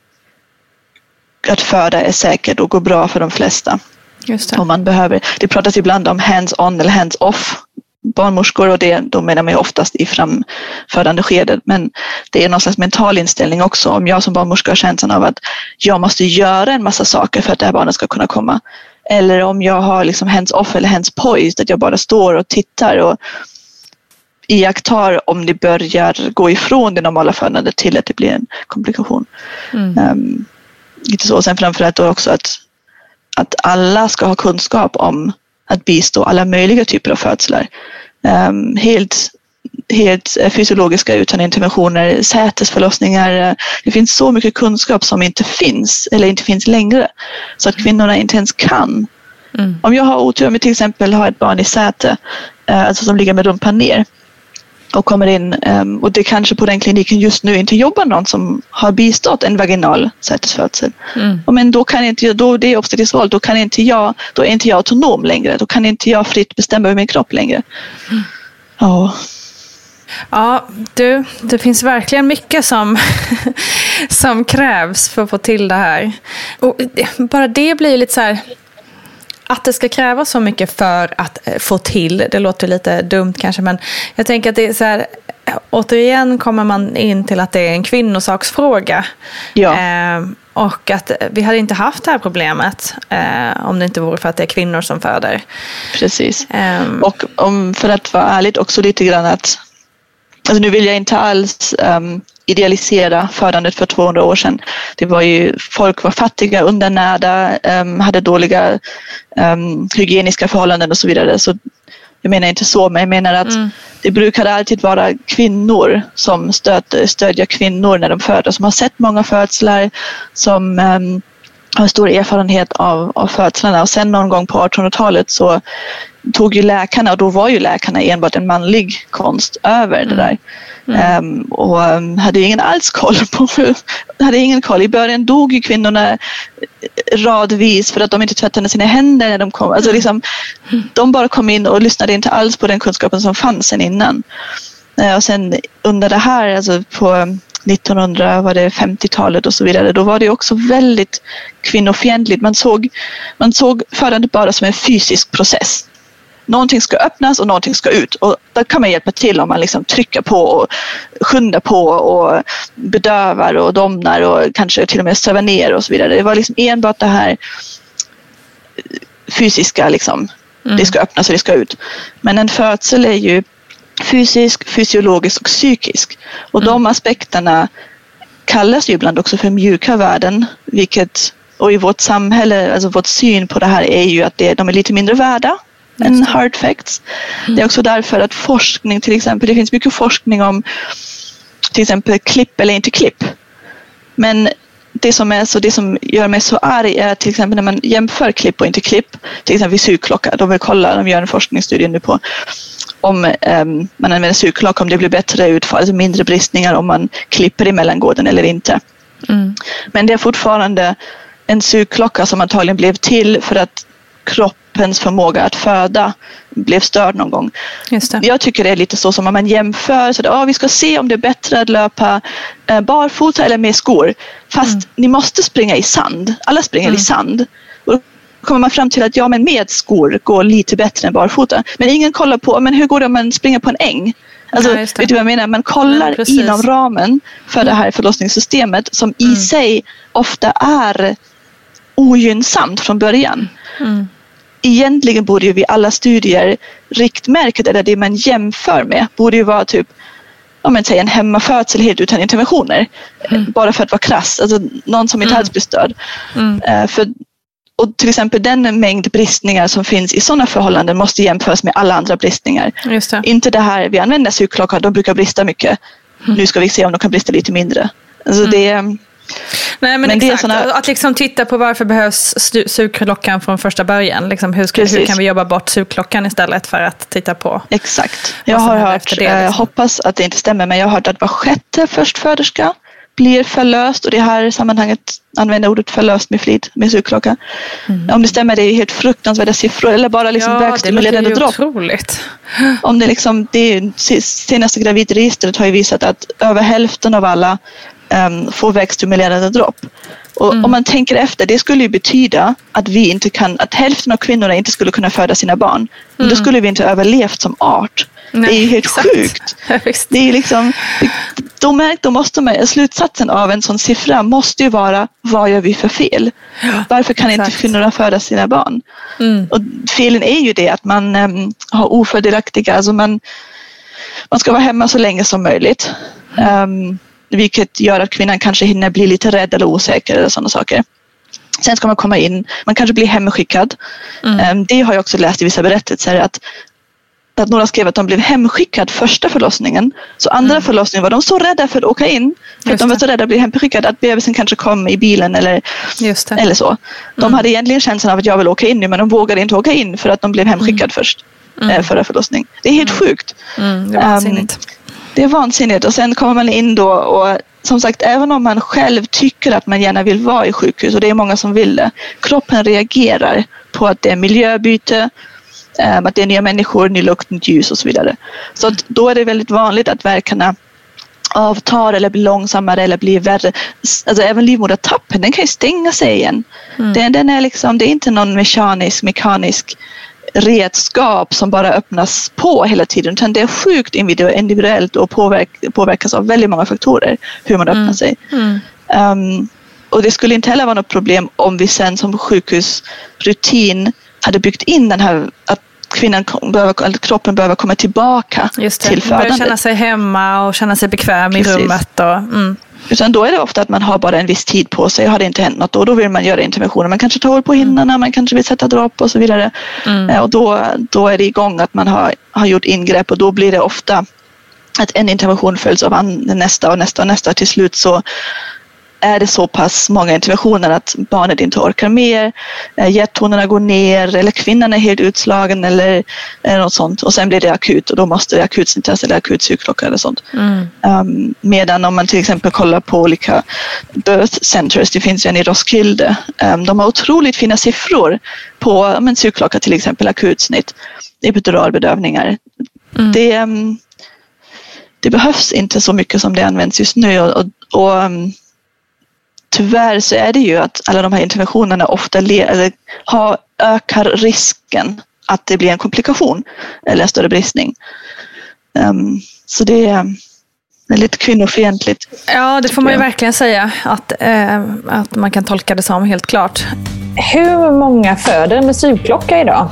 att föda är säkert och går bra för de flesta. Just det. Och man behöver, det pratas ibland om hands-on eller hands-off barnmorskor och det, då menar man ju oftast i framfödande skedet. Men det är någon slags mental inställning också. Om jag som barnmorska har känslan av att jag måste göra en massa saker för att det här barnet ska kunna komma. Eller om jag har liksom hands off eller hands poised, att jag bara står och tittar och iakttar om det börjar gå ifrån det normala födandet till att det blir en komplikation. Mm. Um, lite så. Sen framförallt då också att, att alla ska ha kunskap om att bistå alla möjliga typer av födslar. Um, helt, helt fysiologiska utan interventioner, sätesförlossningar. Det finns så mycket kunskap som inte finns eller inte finns längre. Så att kvinnorna inte ens kan. Mm. Om jag har otur, om jag till exempel har ett barn i säte, uh, alltså som ligger med rumpan ner och kommer in um, och det kanske på den kliniken just nu inte jobbar någon som har bistått en vaginal sätesfödsel. Mm. men då kan inte jag, då det är obstetriskt våld, då kan inte jag, då är inte jag autonom längre. Då kan inte jag fritt bestämma över min kropp längre. Mm. Ja. Ja, du, det finns verkligen mycket som, som krävs för att få till det här. Och bara det blir lite så här, att det ska krävas så mycket för att eh, få till, det låter lite dumt kanske, men jag tänker att det är så här, återigen kommer man in till att det är en kvinnosaksfråga. Ja. Eh, och att vi hade inte haft det här problemet eh, om det inte vore för att det är kvinnor som föder. Precis. Um, och om, för att vara ärlig också lite grann att Alltså nu vill jag inte alls um, idealisera födandet för 200 år sedan. Det var ju, folk var fattiga, undernärda, um, hade dåliga um, hygieniska förhållanden och så vidare. Så jag menar inte så, men jag menar att mm. det brukade alltid vara kvinnor som stöd, stödjer kvinnor när de föder, som har sett många födslar, som um, har stor erfarenhet av, av födslarna och sen någon gång på 1800-talet så tog ju läkarna, och då var ju läkarna enbart en manlig konst över mm. det där. Mm. Um, och um, hade ingen alls koll på, hade ingen koll. I början dog ju kvinnorna radvis för att de inte tvättade sina händer när de kom. Alltså mm. liksom, de bara kom in och lyssnade inte alls på den kunskapen som fanns sen innan. Uh, och sen under det här, alltså på 1950-talet och så vidare, då var det också väldigt kvinnofientligt. Man såg, man såg födandet bara som en fysisk process någonting ska öppnas och någonting ska ut. Och där kan man hjälpa till om man liksom trycker på och skyndar på och bedövar och domnar och kanske till och med sövar ner och så vidare. Det var liksom enbart det här fysiska, liksom. Mm. det ska öppnas och det ska ut. Men en födsel är ju fysisk, fysiologisk och psykisk. Och mm. de aspekterna kallas ju ibland också för mjuka värden, vilket och i vårt samhälle, alltså vårt syn på det här är ju att det, de är lite mindre värda än hard facts. Det är också därför att forskning till exempel, det finns mycket forskning om till exempel klipp eller inte klipp. Men det som, är så, det som gör mig så arg är till exempel när man jämför klipp och inte klipp. Till exempel vid sugklocka. De vill kolla, de gör en forskningsstudie nu på om um, man använder sugklocka, om det blir bättre utfall, alltså mindre bristningar om man klipper i mellangården eller inte. Mm. Men det är fortfarande en sugklocka som antagligen blev till för att kroppens förmåga att föda blev störd någon gång. Jag tycker det är lite så som om man jämför. Så att, ah, vi ska se om det är bättre att löpa eh, barfota eller med skor. Fast mm. ni måste springa i sand. Alla springer mm. i sand. Och då kommer man fram till att ja, men med skor går lite bättre än barfota. Men ingen kollar på men hur går det om man springer på en äng. Alltså, ja, vet du vad jag menar? Man kollar ja, inom ramen för det här förlossningssystemet som i mm. sig ofta är ogynnsamt från början. Mm egentligen borde ju vid alla studier riktmärket eller det man jämför med borde ju vara typ om man säger en hemmafödsel helt utan interventioner. Mm. Bara för att vara krass, alltså någon som inte mm. alls blir störd. Mm. För, och till exempel den mängd bristningar som finns i sådana förhållanden måste jämföras med alla andra bristningar. Det. Inte det här, vi använder sugklocka, de brukar brista mycket. Mm. Nu ska vi se om de kan brista lite mindre. Alltså mm. det Nej, men, men exakt. Såna... Att liksom titta på varför behövs sugklockan från första början. Liksom hur, ska, hur kan vi jobba bort sugklockan istället för att titta på Exakt. Jag har hört, det, liksom. jag hoppas att det inte stämmer, men jag har hört att var sjätte förstföderska blir förlöst och det här sammanhanget använder ordet förlöst med flit med sugklocka. Mm. Om det stämmer, det är helt fruktansvärda siffror eller bara liksom ja, vägstimulerande dropp. Otroligt. Om det liksom, det senaste gravidregistret har ju visat att över hälften av alla um, får vägstimulerande dropp. Och mm. om man tänker efter, det skulle ju betyda att vi inte kan, att hälften av kvinnorna inte skulle kunna föda sina barn. Mm. Då skulle vi inte överlevt som art. Nej, det är ju helt exakt. sjukt. det är liksom, då, märk, då måste man, slutsatsen av en sån siffra måste ju vara, vad gör vi för fel? Ja, Varför kan exakt. inte kvinnorna föda sina barn? Mm. Och felen är ju det att man um, har ofördelaktiga, alltså man, man ska vara hemma så länge som möjligt. Um, vilket gör att kvinnan kanske hinner bli lite rädd eller osäker eller sådana saker. Sen ska man komma in, man kanske blir hemskickad. Mm. Ehm, det har jag också läst i vissa berättelser att, att några skrev att de blev hemskickad första förlossningen. Så andra mm. förlossningen var de så rädda för att åka in. För att de var så rädda att bli hemskickade att bebisen kanske kom i bilen eller, eller så. De mm. hade egentligen känslan av att jag vill åka in nu men de vågade inte åka in för att de blev hemskickad mm. först. Mm. Eh, förra förlossning. Det är helt mm. sjukt. Mm, det var um, det är vansinnigt och sen kommer man in då och som sagt, även om man själv tycker att man gärna vill vara i sjukhus och det är många som vill det. Kroppen reagerar på att det är miljöbyte, ehm, att det är nya människor, ny lukt, nytt ljus och så vidare. Så då är det väldigt vanligt att verkarna avtar eller blir långsammare eller blir värre. Alltså även livmodertappen, den kan ju stänga sig igen. Mm. Den, den, är liksom, det är inte någon mekanisk, mekanisk redskap som bara öppnas på hela tiden utan det är sjukt individuellt och påverk, påverkas av väldigt många faktorer hur man öppnar mm. sig. Mm. Um, och det skulle inte heller vara något problem om vi sen som sjukhusrutin hade byggt in den här att kvinnan behöver, eller kroppen behöver komma tillbaka Just det. till födandet. Börja känna sig hemma och känna sig bekväm Precis. i rummet. Och, mm. Utan då är det ofta att man har bara en viss tid på sig. Har det inte hänt något då, då vill man göra interventioner. Man kanske tar hål på hinnorna, man kanske vill sätta dropp och så vidare. Mm. Eh, och då, då är det igång att man har, har gjort ingrepp och då blir det ofta att en intervention följs av nästa och nästa och nästa. Till slut så är det så pass många interventioner att barnet inte orkar mer, hjärttonerna eh, går ner eller kvinnan är helt utslagen eller, eller något sånt och sen blir det akut och då måste det akutsnittras eller akut sugklocka eller sånt. Mm. Um, medan om man till exempel kollar på olika birth centers, det finns en i Roskilde, um, de har otroligt fina siffror på men, sugklocka till exempel, akutsnitt, epiduralbedövningar. Mm. Det, um, det behövs inte så mycket som det används just nu och, och, och tyvärr så är det ju att alla de här interventionerna ofta eller har, ökar risken att det blir en komplikation eller en större bristning. Um, så det är, det är lite kvinnofientligt. Ja, det får man ju verkligen säga att, eh, att man kan tolka det som helt klart. Hur många föder med sugklocka idag?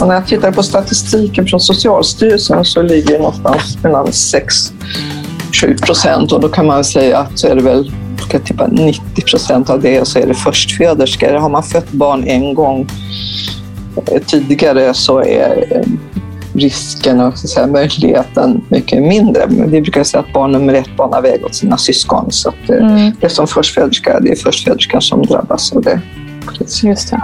Och när jag tittar på statistiken från Socialstyrelsen så ligger det någonstans mellan 6 7 procent och då kan man säga att så är det väl ska tippa 90 procent av det och så är det förstföderskor. Har man fött barn en gång eh, tidigare så är eh, risken och så möjligheten mycket mindre. Men vi brukar säga att barn nummer ett banar väg åt sina syskon. Så att, eh, mm. det är som förstföderska, det är förstföderskan som drabbas av det. Just det.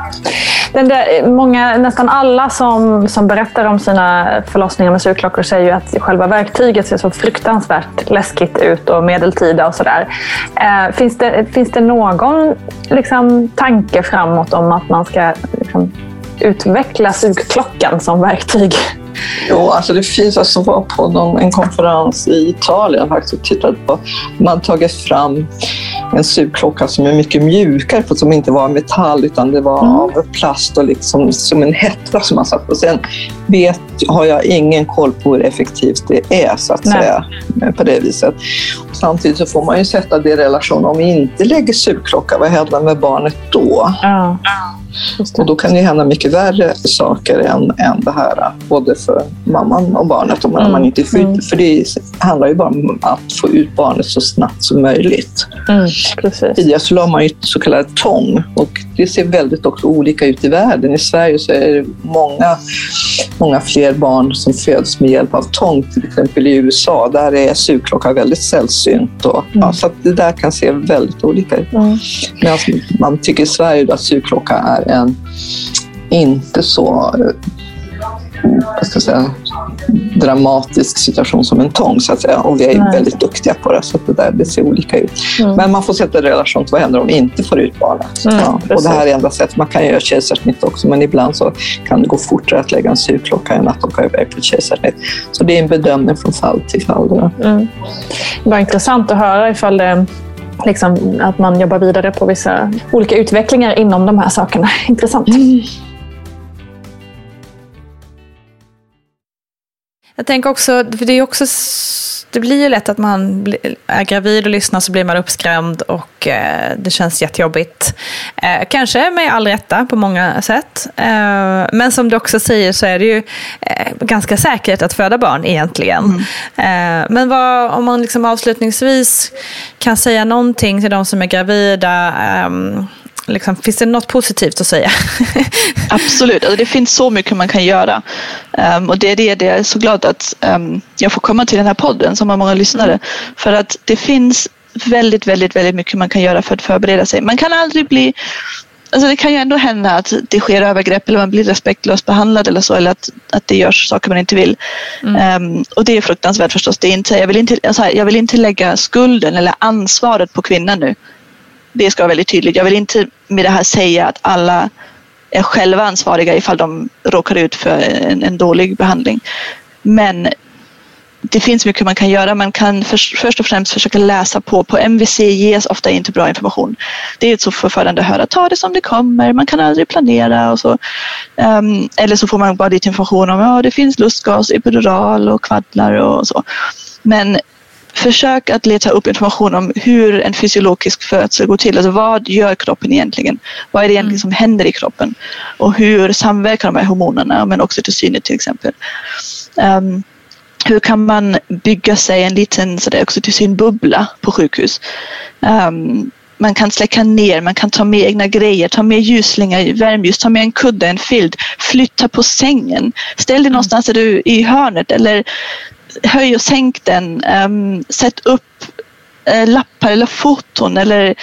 Den där, eh, många, nästan alla som, som berättar om sina förlossningar med sugklockor säger ju att själva verktyget ser så fruktansvärt läskigt ut och medeltida och sådär. Eh, finns, det, finns det någon liksom, tanke framåt om att man ska liksom, utveckla sugklockan som verktyg? Jo, alltså det finns, alltså var på någon, en konferens i Italien faktiskt och tittade på, man tagit fram en sugklocka som är mycket mjukare, för som inte var metall utan det var mm. av plast och liksom som en hetta som man satt på. Sen vet, har jag ingen koll på hur effektivt det är så att Nej. säga på det viset. Och samtidigt så får man ju sätta det i relation, om vi inte lägger sugklocka, vad händer med barnet då? Mm. Och då kan det hända mycket värre saker än, än det här, både för mamman och barnet. Om mm. man inte får mm. För det handlar ju bara om att få ut barnet så snabbt som möjligt. Mm, Tidigare så la man ju så kallad tång och det ser väldigt också olika ut i världen. I Sverige så är det många, många fler barn som föds med hjälp av tång. Till exempel i USA, där är sugklocka väldigt sällsynt. Och, mm. ja, så det där kan se väldigt olika ut. Mm. Medan man tycker i Sverige att sugklocka är en inte så vad ska jag säga, dramatisk situation som en tång så att säga. Och vi är Nej. väldigt duktiga på det så att det där det ser olika ut. Mm. Men man får sätta i relation till vad händer om vi inte får ut barnet. Mm, ja, och det här är enda sättet. Man kan göra kejsarsnitt också men ibland så kan det gå fortare att lägga en sugklocka än att åka iväg på ett kejsarsnitt. Så det är en bedömning från fall till fall. Mm. Det var intressant att höra ifall det liksom, att man jobbar vidare på vissa olika utvecklingar inom de här sakerna. Intressant. Mm. Jag tänker också, för det är också det blir ju lätt att man är gravid och lyssnar så blir man uppskrämd och eh, det känns jättejobbigt. Eh, kanske med all rätta på många sätt. Eh, men som du också säger så är det ju ganska säkert att föda barn egentligen. Mm. Men vad, om man liksom avslutningsvis kan säga någonting till de som är gravida ehm, Liksom, finns det något positivt att säga? Absolut, alltså det finns så mycket man kan göra. Um, och det är det, det jag är så glad att um, jag får komma till den här podden som har många lyssnare. Mm. För att det finns väldigt, väldigt, väldigt mycket man kan göra för att förbereda sig. Man kan aldrig bli Alltså det kan ju ändå hända att det sker övergrepp eller man blir respektlöst behandlad eller så eller att, att det görs saker man inte vill. Mm. Um, och det är fruktansvärt förstås. Det är inte, jag, vill inte, alltså jag vill inte lägga skulden eller ansvaret på kvinnan nu det ska vara väldigt tydligt. Jag vill inte med det här säga att alla är själva ansvariga ifall de råkar ut för en, en dålig behandling. Men det finns mycket man kan göra. Man kan för, först och främst försöka läsa på. På MVC ges ofta inte bra information. Det är så förförande att höra. Ta det som det kommer. Man kan aldrig planera och så. Um, eller så får man bara lite information om att ja, det finns lustgas, epidural och kvaddlar och så. Men försök att leta upp information om hur en fysiologisk födsel går till. Alltså vad gör kroppen egentligen? Vad är det egentligen mm. som händer i kroppen? Och hur samverkar de här hormonerna, men också oxytocinet till exempel. Um, hur kan man bygga sig en liten oxytocinbubbla på sjukhus? Um, man kan släcka ner, man kan ta med egna grejer, ta med ljusslingor, värmeljus, ta med en kudde, en filt, flytta på sängen. Ställ dig någonstans där du, i hörnet eller höj och sänk den. Um, sätt upp uh, lappar eller foton. Eller,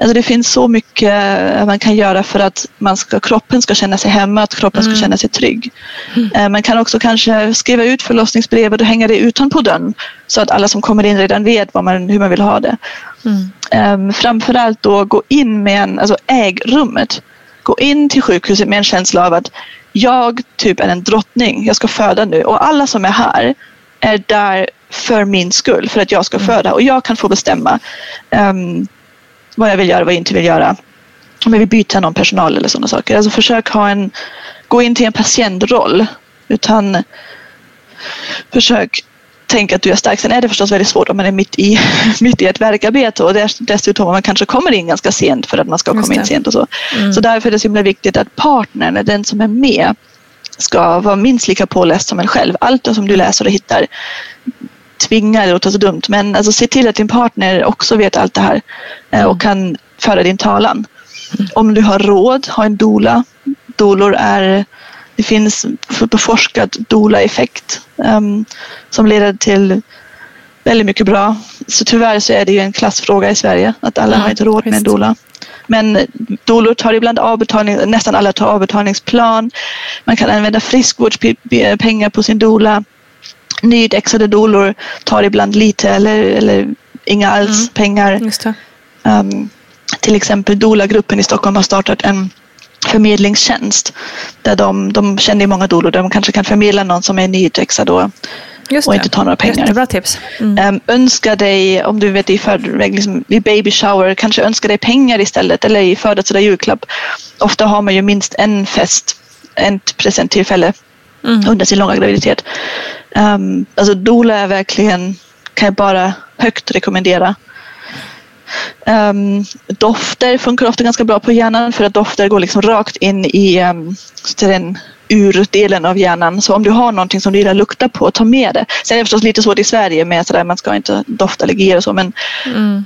alltså det finns så mycket uh, man kan göra för att man ska, kroppen ska känna sig hemma, att kroppen mm. ska känna sig trygg. Mm. Uh, man kan också kanske skriva ut förlossningsbrevet och hänga det utanpå dörren så att alla som kommer in redan vet man, hur man vill ha det. Mm. Um, framförallt då gå in med en, alltså äg rummet. Gå in till sjukhuset med en känsla av att jag typ är en drottning, jag ska föda nu och alla som är här är där för min skull, för att jag ska mm. föda och jag kan få bestämma um, vad jag vill göra och vad jag inte vill göra. Om jag vill byta någon personal eller sådana saker. Alltså försök ha en, gå in till en patientroll utan försök tänka att du är stark. Sen är det förstås väldigt svårt om man är mitt i, mitt i ett verkarbete och dessutom om man kanske kommer in ganska sent för att man ska komma in sent och så. Mm. Så därför är det så himla viktigt att partnern, den som är med, ska vara minst lika påläst som en själv. Allt som du läser och hittar tvingar, det låter så dumt, men alltså se till att din partner också vet allt det här mm. och kan föra din talan. Mm. Om du har råd, ha en dola. Dolor är, det finns beforskat dola-effekt um, som leder till väldigt mycket bra. Så tyvärr så är det ju en klassfråga i Sverige att alla mm, har inte råd med en dola. Men dolor tar ibland avbetalning, nästan alla tar avbetalningsplan. Man kan använda friskvårdspengar på sin dola. Nyindexade dolor tar ibland lite eller, eller inga alls mm. pengar. Um, till exempel Dola-gruppen i Stockholm har startat en förmedlingstjänst där de, de känner många dolor där de kanske kan förmedla någon som är nyutexad och Just och inte ta några pengar. Jättebra tips. Mm. Um, önska dig, om du vet i förväg, liksom, i baby shower, kanske önska dig pengar istället eller i födelsedag julklapp. Ofta har man ju minst en fest, ett presenttillfälle mm. under sin långa graviditet. Um, alltså doula är verkligen, kan jag bara högt rekommendera. Um, dofter funkar ofta ganska bra på hjärnan för att dofter går liksom rakt in i um, den urdelen av hjärnan. Så om du har någonting som du gillar lukta på, ta med det. Sen är det förstås lite svårt i Sverige med att man ska inte dofta allergier och så men mm.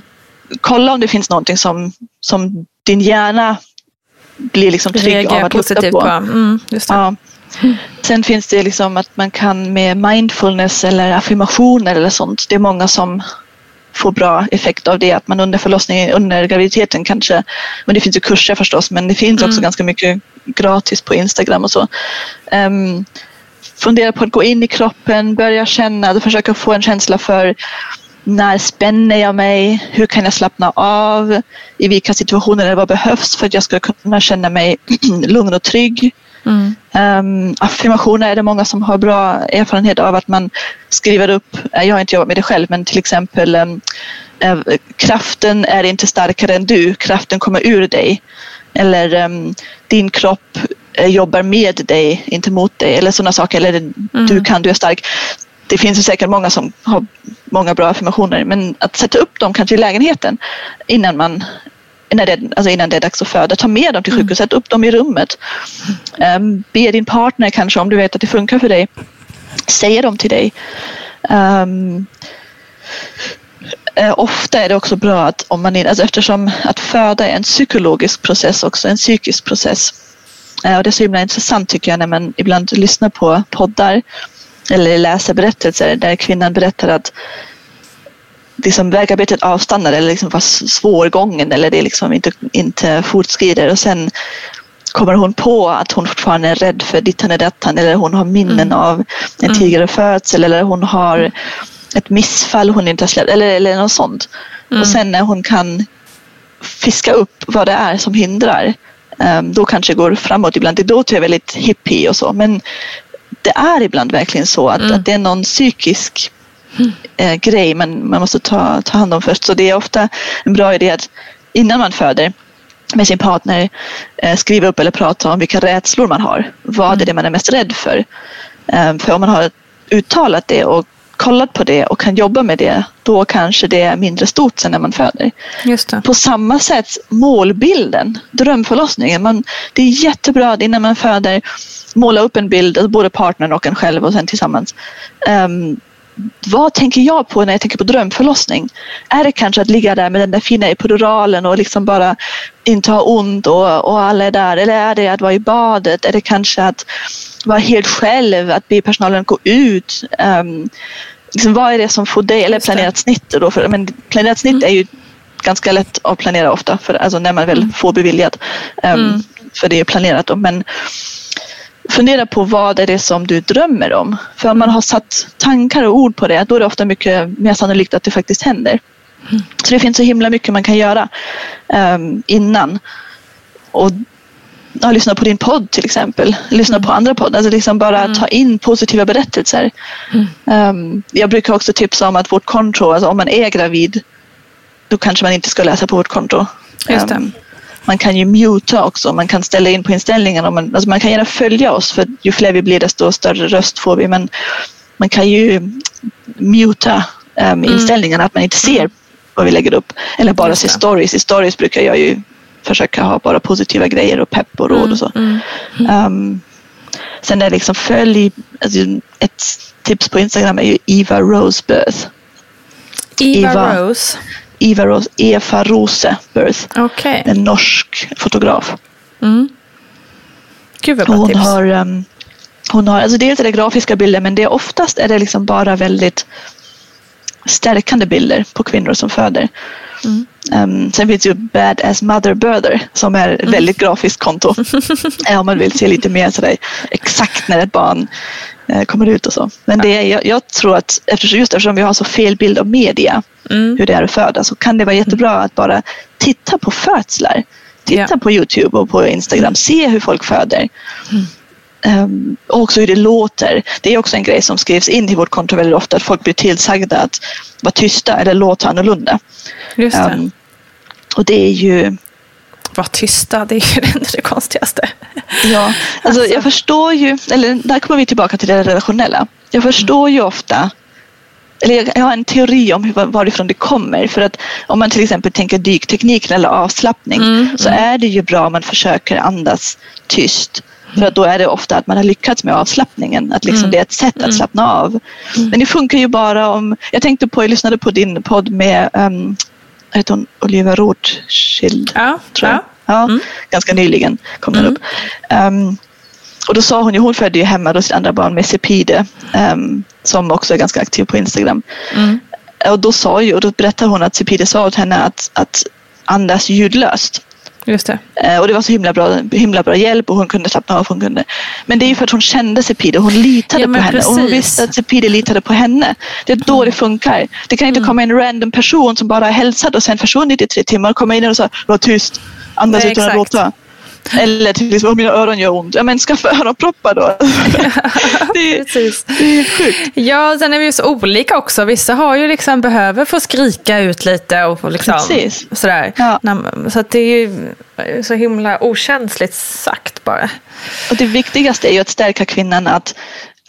kolla om det finns någonting som, som din hjärna blir liksom trygg Reagerar av att lukta på. på. Mm, ja. Sen finns det liksom att man kan med mindfulness eller affirmationer eller sånt. Det är många som får bra effekt av det. Att man under förlossningen, under graviditeten kanske, men det finns ju kurser förstås, men det finns också mm. ganska mycket gratis på Instagram och så. Um, fundera på att gå in i kroppen, börja känna, försöka få en känsla för när spänner jag mig? Hur kan jag slappna av? I vilka situationer eller vad behövs för att jag ska kunna känna mig lugn och trygg? Mm. Um, affirmationer är det många som har bra erfarenhet av att man skriver upp, eh, jag har inte jobbat med det själv, men till exempel um, uh, kraften är inte starkare än du, kraften kommer ur dig. Eller um, din kropp uh, jobbar med dig, inte mot dig. Eller sådana saker. Eller mm. du kan, du är stark det finns säkert många som har många bra affirmationer men att sätta upp dem kanske i lägenheten innan man när det, alltså innan det är dags att föda. Ta med dem till mm. sjukhuset, sätt upp dem i rummet. Um, be din partner kanske om du vet att det funkar för dig. Säga dem till dig. Um, ofta är det också bra att om man, alltså eftersom att föda är en psykologisk process också, en psykisk process. Uh, och det är så himla intressant tycker jag när man ibland lyssnar på poddar eller läser berättelser där kvinnan berättar att liksom vägarbetet avstannar eller liksom var svårgången eller det liksom inte, inte fortskrider och sen kommer hon på att hon fortfarande är rädd för dittan och dattan eller hon har minnen mm. av en mm. tidigare födsel eller hon har ett missfall hon inte har släppt eller, eller något sånt. Mm. Och sen när hon kan fiska upp vad det är som hindrar um, då kanske går framåt ibland. Det låter jag väldigt hippie och så men det är ibland verkligen så att, mm. att det är någon psykisk eh, grej man, man måste ta, ta hand om först. Så det är ofta en bra idé att innan man föder med sin partner eh, skriva upp eller prata om vilka rädslor man har. Vad är det man är mest rädd för? Eh, för om man har uttalat det och kollat på det och kan jobba med det, då kanske det är mindre stort sen när man föder. På samma sätt målbilden, drömförlossningen. Man, det är jättebra att innan man föder måla upp en bild, både partnern och en själv och sen tillsammans. Um, vad tänker jag på när jag tänker på drömförlossning? Är det kanske att ligga där med den där fina epiduralen och liksom bara inte ha ont och, och alla är där? Eller är det att vara i badet? Är det kanske att vara helt själv, att be personalen gå ut? Um, liksom, vad är det som får dig, eller planerat snitt då? För, men planerat snitt mm. är ju ganska lätt att planera ofta, för, alltså när man väl mm. får beviljat. Um, mm. För det är planerat då. Men fundera på vad är det som du drömmer om. För om man har satt tankar och ord på det, då är det ofta mycket mer sannolikt att det faktiskt händer. Mm. Så det finns så himla mycket man kan göra um, innan. Och ja, lyssna på din podd till exempel. Lyssna mm. på andra poddar. Alltså liksom bara mm. ta in positiva berättelser. Um, jag brukar också tipsa om att vårt konto, alltså om man är gravid, då kanske man inte ska läsa på vårt konto. Just det. Um, man kan ju muta också, man kan ställa in på inställningarna. Man, alltså man kan gärna följa oss för ju fler vi blir desto större röst får vi. Men man kan ju muta um, inställningarna, att man inte ser vad vi lägger upp. Eller bara se stories. I stories brukar jag ju försöka ha bara positiva grejer och pepp och råd och så. Mm. Um, sen är liksom följ, alltså ett tips på Instagram är ju Eva Rose Birth. Eva, Eva Rose? Eva Rose, Eva Rose Birth. Okay. En norsk fotograf. Mm. Gud vad bra hon tips. Har, um, hon har, alltså dels är det grafiska bilder men det är oftast är det liksom bara väldigt stärkande bilder på kvinnor som föder. Mm. Um, sen finns ju Badass Mother Birther som är ett mm. väldigt grafiskt konto. om man vill se lite mer sådär exakt när ett barn kommer ut och så. Men det är, jag, jag, tror att eftersom, just eftersom vi har så fel bild av media mm. hur det är att föda så kan det vara jättebra att bara titta på födslar. Titta yeah. på Youtube och på Instagram. Se hur folk föder. Um, och också hur det låter. Det är också en grej som skrivs in i vårt konto väldigt ofta. Att folk blir tillsagda att vara tysta eller låta annorlunda. Just det. Um, och det är ju... Var tysta, det är ju det konstigaste. Ja, alltså, alltså, jag förstår ju, eller där kommer vi tillbaka till det relationella. Jag förstår ju ofta eller jag har en teori om varifrån det kommer. För att om man till exempel tänker dyktekniken eller avslappning mm, så mm. är det ju bra om man försöker andas tyst. För att då är det ofta att man har lyckats med avslappningen. Att liksom mm. det är ett sätt att mm. slappna av. Mm. Men det funkar ju bara om... Jag tänkte på, jag lyssnade på din podd med um, heter hon Olivia Rothschild? Ja. Tror jag. ja. Ja mm. Ganska nyligen kom den upp. Um, och då sa hon ju, hon födde ju hemma då sitt andra barn med Cepide um, som också är ganska aktiv på Instagram. Mm. Och då sa ju, och då berättade hon att Cepide sa åt henne att, att andas ljudlöst. Just det. Eh, och det var så himla bra, himla bra hjälp och hon kunde slappna av. Hon kunde. Men det är ju för att hon kände Sepide och hon litade Ja, på henne. Och hon visste att Sepide litade på henne. Det är då det funkar. Det kan inte komma en random person som bara hälsat och sen försvunnit i tre timmar och komma in och säga var tyst, andas Nej, utan att låta. Eller till exempel, "Åh, mina öron gör ont. Ja men skaffa öronproppar då. det, är, Precis. det är sjukt. Ja, sen är vi ju så olika också. Vissa har ju liksom, behöver få skrika ut lite och liksom, Precis. sådär. Ja. Så det är ju så himla okänsligt sagt bara. Och det viktigaste är ju att stärka kvinnan att,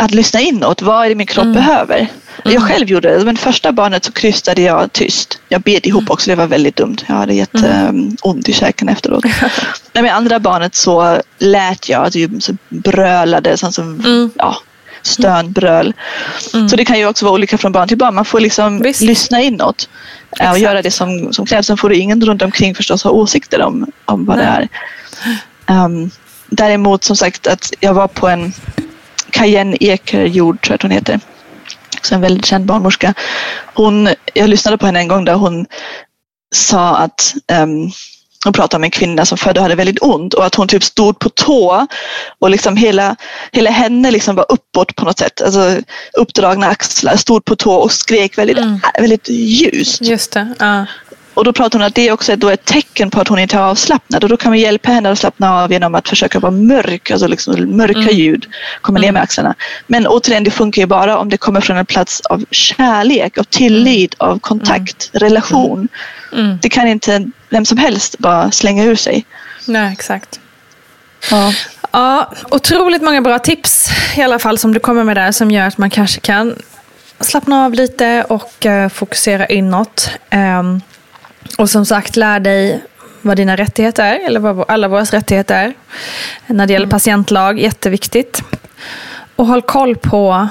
att lyssna inåt. Vad är det min kropp behöver? Jag själv gjorde det. Men första barnet så krystade jag tyst. Jag bet ihop också. Det var väldigt dumt. Jag hade jätteont i käken efteråt. Men med andra barnet så lät jag. Alltså, så brölade. Sånt som, ja, stönbröl. Så det kan ju också vara olika från barn till barn. Man får liksom Visst. lyssna inåt. eh, Och Exakt. göra det som, som krävs. Sen får du ingen runt omkring förstås ha åsikter om, om vad det är. Um, däremot som sagt att jag var på en Cayenne Ekerjord tror jag att hon heter. Också en väldigt känd barnmorska. Hon, jag lyssnade på henne en gång där hon sa att um, hon pratade om en kvinna som födde och hade väldigt ont och att hon typ stod på tå och liksom hela, hela henne liksom var uppåt på något sätt. Alltså uppdragna axlar, stod på tå och skrek väldigt, väldigt ljust. Just det. Ja. Och då pratar hon att det är också då ett tecken på att hon inte är avslappnad och då kan vi hjälpa henne att slappna av genom att försöka vara mörk, alltså liksom mörka ljud, komma ner med axlarna. Men återigen, det funkar ju bara om det kommer från en plats av kärlek, av tillit, av kontakt, relation. Det kan inte vem som helst bara slänga ur sig. Nej, exakt. Ja. Ja, otroligt många bra tips i alla fall som du kommer med där som gör att man kanske kan slappna av lite och eh, fokusera inåt. Ehm, och som sagt, lär dig vad dina rättigheter är, eller vad alla våra rättigheter är. När det gäller patientlag, jätteviktigt. Och håll koll på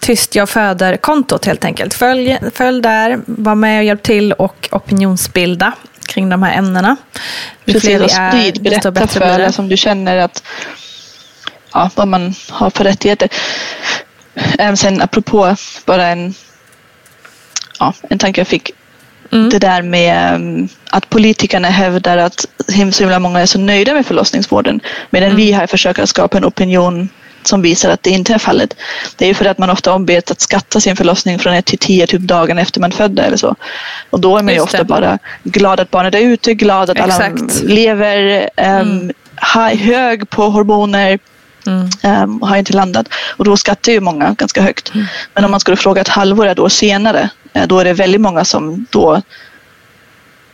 Tyst jag föder-kontot helt enkelt. Följ, följ där, var med och hjälp till och opinionsbilda kring de här ämnena. Ju Precis, och är, sprid, berätta bättre för alla som du känner att ja, vad man har för rättigheter. Även sen apropå bara en, ja, en tanke jag fick. Mm. Det där med um, att politikerna hävdar att så himla många är så nöjda med förlossningsvården. Medan Mm. vi här försöker skapa en opinion som visar att det inte är fallet. Det är ju för att man ofta ombeds att skatta sin förlossning från 1 till 10 typ dagen efter man födde eller så. Och då är man ju Just ofta det. bara glad att barnet är ute, glad att alla Exakt. lever, um, high, hög på hormoner Mm. um, har inte landat. Och då skattar ju många ganska högt. Men om man skulle fråga ett halvår, ett år senare, då är det väldigt många som då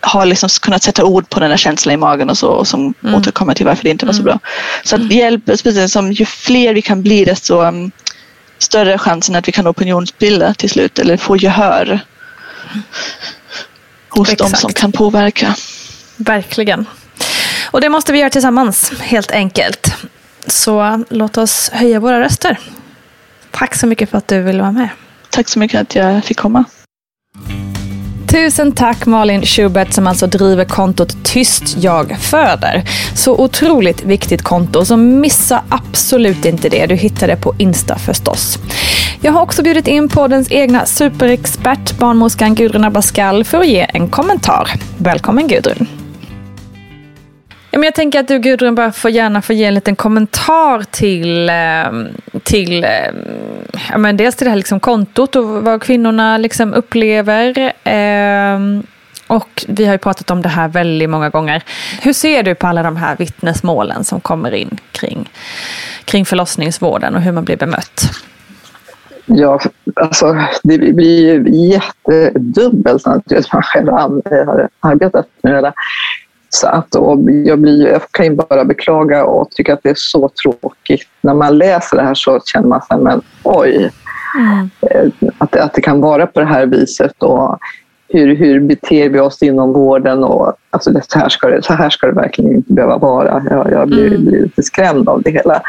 har liksom kunnat sätta ord på den där känslan i magen och så och som återkommer till varför det inte var så bra. Så att hjälp, speciellt som ju fler vi kan bli desto um, större chansen att vi kan opinionsbilda till slut eller få gehör hos de Exakt. som kan påverka. Verkligen. Och det måste vi göra tillsammans, helt enkelt. Så låt oss höja våra röster. Tack så mycket för att du ville vara med. Tack så mycket att jag fick komma. Tusen tack Malin Schubert som alltså driver kontot Tyst jag föder. Så otroligt viktigt konto, så missa absolut inte det. Du hittar det på Insta förstås. Jag har också bjudit in poddens egna superexpert, barnmorskan Gudrun Abascal, för att ge en kommentar. Välkommen Gudrun! Ja, men jag tänker att du Gudrun bara får gärna få ge en liten kommentar till, ehm, till ehm, ja, men dels till det här liksom kontot och vad kvinnorna liksom upplever. Ehm, och vi har ju pratat om det här väldigt många gånger. Hur ser du på alla de här vittnesmålen som kommer in kring, kring förlossningsvården och hur man blir bemött? Ja, alltså det blir ju jättedubbelt naturligtvis. Man själv har arbetat med det där. Så att, och jag, blir, jag kan ju bara beklaga och tycka att det är så tråkigt. När man läser det här så känner man sig, men oj, eh, att, att det kan vara på det här viset. Och hur, hur beter vi oss inom vården? Och, alltså så, här ska det, så här ska det verkligen inte behöva vara. Jag, jag blir, blir lite skrämd av det hela.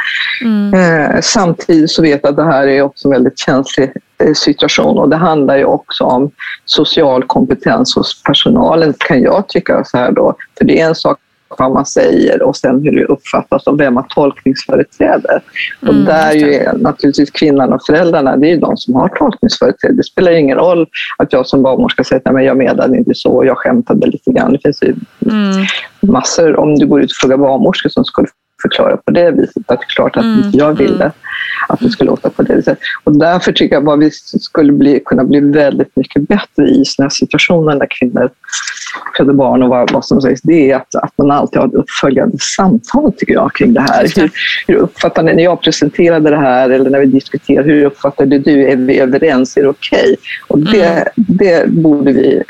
Eh, samtidigt så vet jag att det här är också en väldigt känslig eh, situation och det handlar ju också om social kompetens hos personalen kan jag tycka så här då. För det är en sak vad man säger och sen hur det uppfattas och vem man tolkningsföreträder. Mm, och där ju är naturligtvis kvinnan och föräldrarna, det är de som har tolkningsföreträde. Det spelar ingen roll att jag som barnmorska säger att jag menade inte så, jag skämtade lite grann. Det finns ju mm. massor, om du går ut och frågar barnmorskor som skulle förklara på det viset. Att det är klart att mm. jag ville mm. att det skulle låta på det viset. Och därför tycker jag att vi skulle bli, kunna bli väldigt mycket bättre i sådana situationer när kvinnor föder barn och vad, vad som sägs, det är att, att man alltid har ett uppföljande samtal tycker jag kring det här. Hur, hur uppfattar ni, när jag presenterade det här eller när vi diskuterar, hur uppfattade du, är vi överens, är det okej? Okay? Och det, mm. det borde vi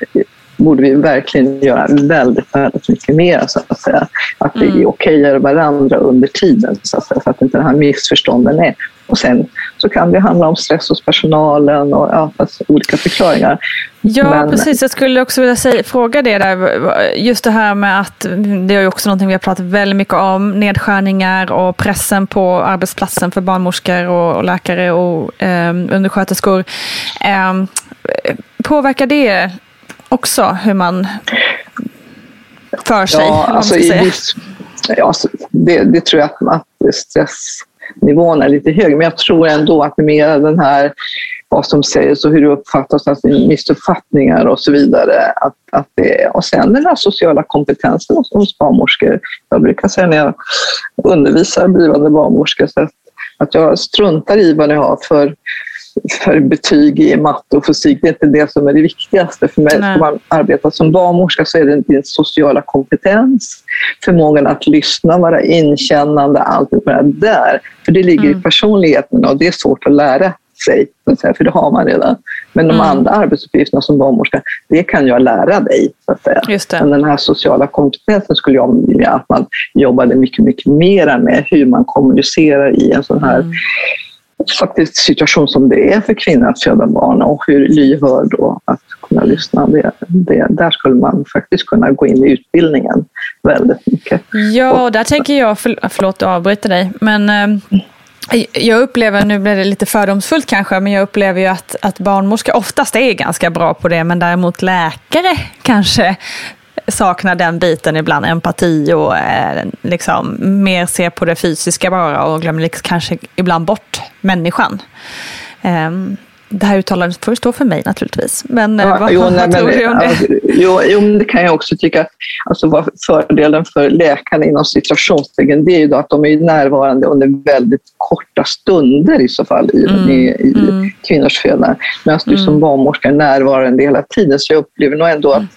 borde vi verkligen göra väldigt, väldigt mycket mer. Så att, säga. att vi mm. okejar varandra under tiden så att, säga, så att inte den här missförstånden är. Och sen så kan det handla om stress hos personalen och ja, alltså olika förklaringar. Ja, Men, precis. Jag skulle också vilja säga, fråga det där. Just det här med att det är också någonting vi har pratat väldigt mycket om. Nedskärningar och pressen på arbetsplatsen för barnmorskor och, och läkare och eh, undersköterskor. Eh, påverkar det också hur man för sig? Ja, alltså, viss, ja alltså, det, det, tror jag att, att stressnivån är lite hög, men jag tror ändå att mer den här vad som sägs och hur det uppfattas, alltså missuppfattningar och så vidare. Att, att det, och sen den här sociala kompetensen hos, hos barnmorskor. Jag brukar säga när jag undervisar blivande barnmorskor att, att jag struntar i vad ni har för för betyg i matte och fysik. Det är inte det som är det viktigaste. För mig, ska man arbeta som barnmorska så är det din sociala kompetens, förmågan att lyssna, vara inkännande, allt det där. För det ligger mm. i personligheten och det är svårt att lära sig, för det har man redan. Men de mm. andra arbetsuppgifterna som barnmorska, det kan jag lära dig. Så att säga. Just det. Men den här sociala kompetensen skulle jag vilja att man jobbade mycket, mycket mer med. Hur man kommunicerar i en sån här mm faktiskt situation som det är för kvinnor att föda barn och hur lyhörd och att kunna lyssna. Det, det, där skulle man faktiskt kunna gå in i utbildningen väldigt mycket. Ja, och, där tänker jag, för, förlåt att avbryta dig, men eh, jag upplever, nu blir det lite fördomsfullt kanske, men jag upplever ju att, att barnmorskor oftast är ganska bra på det, men däremot läkare kanske saknar den biten ibland, empati och eh, liksom mer ser på det fysiska bara och glömmer liksom kanske ibland bort människan. Um, det här uttalandet får stå för mig naturligtvis. Men eh, ja, vad, jo, vad nej, tror men, du om det? Alltså, jo, jo, det kan jag också tycka. Alltså, vad fördelen för läkarna inom situationstecken det är ju att de är närvarande under väldigt korta stunder i så fall i, mm, i, i mm. kvinnors föda. Medan du som mm. barnmorska är närvarande hela tiden. Så jag upplever nog ändå att mm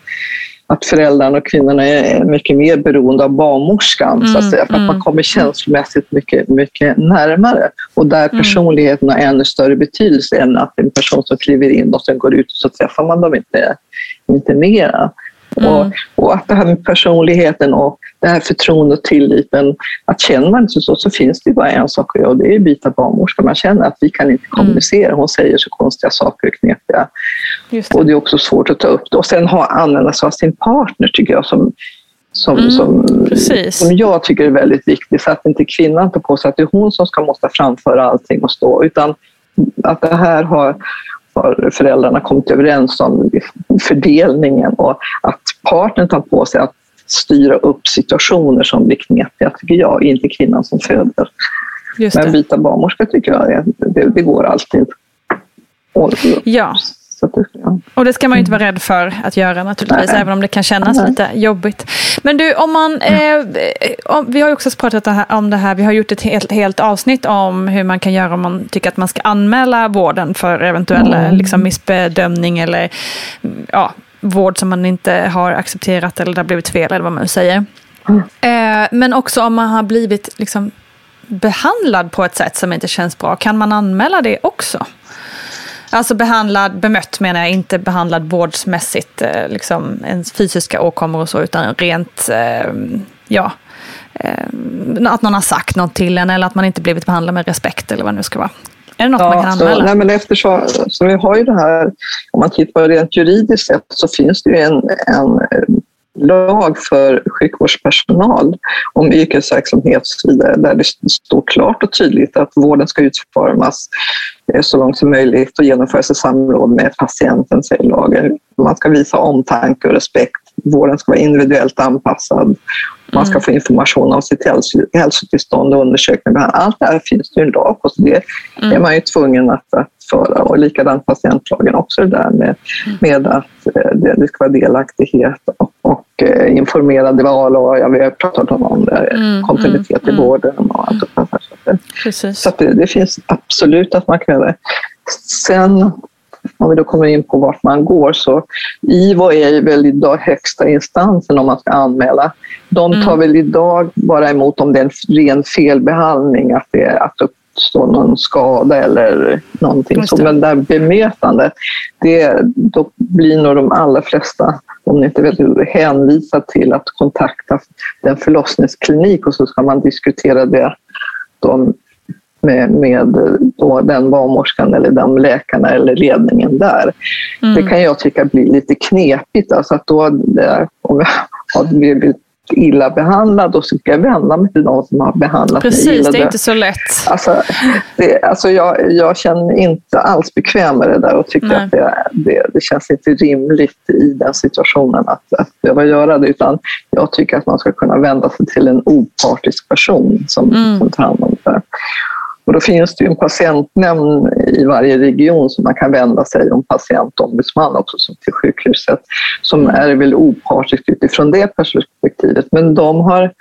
att föräldrarna och kvinnorna är mycket mer beroende av barnmorskan, mm, så att mm, säga, för mm. att man kommer känslomässigt mycket, mycket närmare. Och där mm. personligheten har ännu större betydelse än att en person som kliver in och sen går ut och så träffar man dem inte, inte mera. Mm. Och, och, att det här med personligheten och det här förtroendet och tilliten, att känner man inte så, så finns det bara en sak att göra och det är att byta barnmorska. Man känner att vi kan inte mm. kommunicera, hon säger så konstiga saker och knepiga. Det. Och det är också svårt att ta upp det. Och sen ha, använda sig av sin partner tycker jag som som, mm, som, som jag tycker är väldigt viktigt, så att inte kvinnan tar på sig att det är hon som ska måste framföra allting och stå, utan att det här har, har föräldrarna kommit överens om fördelningen och att partnern tar på sig att styra upp situationer som blir knepiga, tycker jag, inte kvinnan som föder. Men byta barnmorska tycker jag, det, det går alltid. Och, ja. Och det ska man ju inte vara rädd för att göra naturligtvis, Nej. även om det kan kännas Nej. lite jobbigt. Men du, om man, eh, om, vi har ju också pratat om det här, vi har gjort ett helt, helt avsnitt om hur man kan göra om man tycker att man ska anmäla vården för eventuell mm. liksom, missbedömning eller ja, vård som man inte har accepterat eller det har blivit fel eller vad man nu säger. Mm. Eh, men också om man har blivit liksom, behandlad på ett sätt som inte känns bra, kan man anmäla det också? Alltså behandlad, bemött menar jag, inte behandlad vårdsmässigt, eh, liksom ens fysiska åkommor och så, utan rent, eh, ja, eh, att någon har sagt något till en eller att man inte blivit behandlad med respekt eller vad det nu ska vara. Är det något ja, man kan anmäla? Så, nej, men eftersom så vi har ju det här, om man tittar på det rent juridiskt sett så finns det ju en, en lag för sjukvårdspersonal om yrkesverksamhet och så vidare, där det står klart och tydligt att vården ska utformas eh, så långt som möjligt och genomföras i samråd med patienten, säger lagen. Man ska visa omtanke och respekt. Vården ska vara individuellt anpassad Man ska mm. få information om sitt hälsotillstånd och undersökning. Allt det här finns det ju en lag på, så det mm. är man ju tvungen att, att föra. Och likadant patientlagen också, det där med, mm. med att eh, det, det ska vara delaktighet och, och eh, informerade val. Och, ja, vi har pratat om det, mm. kontinuitet mm. i vården och allt det där. Precis. Så det, det, finns absolut att man kan göra det. Sen om vi då kommer in på vart man går, så IVO är ju väl idag högsta instansen om man ska anmäla. De tar mm. väl idag bara emot om det är en ren felbehandling, att det är att uppstå någon skada eller någonting så. Men det här bemötandet, det, då blir nog de allra flesta om ni inte vet, hänvisat till att kontakta den förlossningsklinik och så ska man diskutera det då med, med då den barnmorskan eller de läkarna eller ledningen där. Mm. Det kan jag tycka blir lite knepigt. Alltså att då, det, om jag har blivit illa behandlad och så ska jag vända mig till någon som har behandlat Precis, mig illa. Precis, det är inte så lätt. Alltså, det, alltså jag, jag känner mig inte alls bekväm med det där och tycker Nej. att det, det, det, känns inte rimligt i den situationen att, att behöva göra det. Utan jag tycker att man ska kunna vända sig till en opartisk person som, mm. som tar hand om det. Och då finns det ju en patientnämnd i varje region som man kan vända sig om patientombudsman också som till sjukhuset som är väl opartiskt utifrån det perspektivet. Men de har,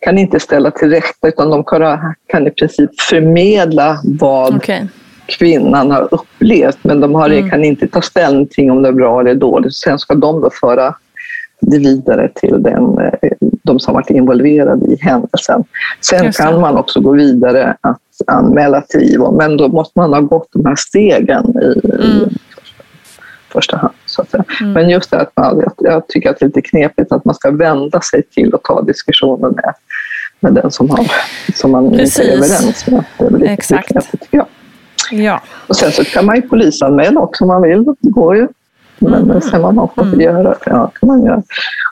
kan inte ställa till rätta utan de kan, kan i princip förmedla vad okay. kvinnan har upplevt men de har, mm. kan inte ta ställning till om det är bra eller dåligt. Sen ska de då föra det vidare till den, eh, de som varit involverade i händelsen. Sen kan man också gå vidare att anmäla till IVO, men då måste man ha gått de här stegen i, mm. första hand. Så att mm. Men just det att man, jag tycker att det är lite knepigt att man ska vända sig till och ta diskussionen med, med den som, har, som man Precis. inte är överens med. Det är lite Exakt. knepigt tycker jag. Ja. Och sen så kan man ju polisanmäla också om man vill. Det går ju. Men mm. sen vad man får mm. göra, ja, kan man göra.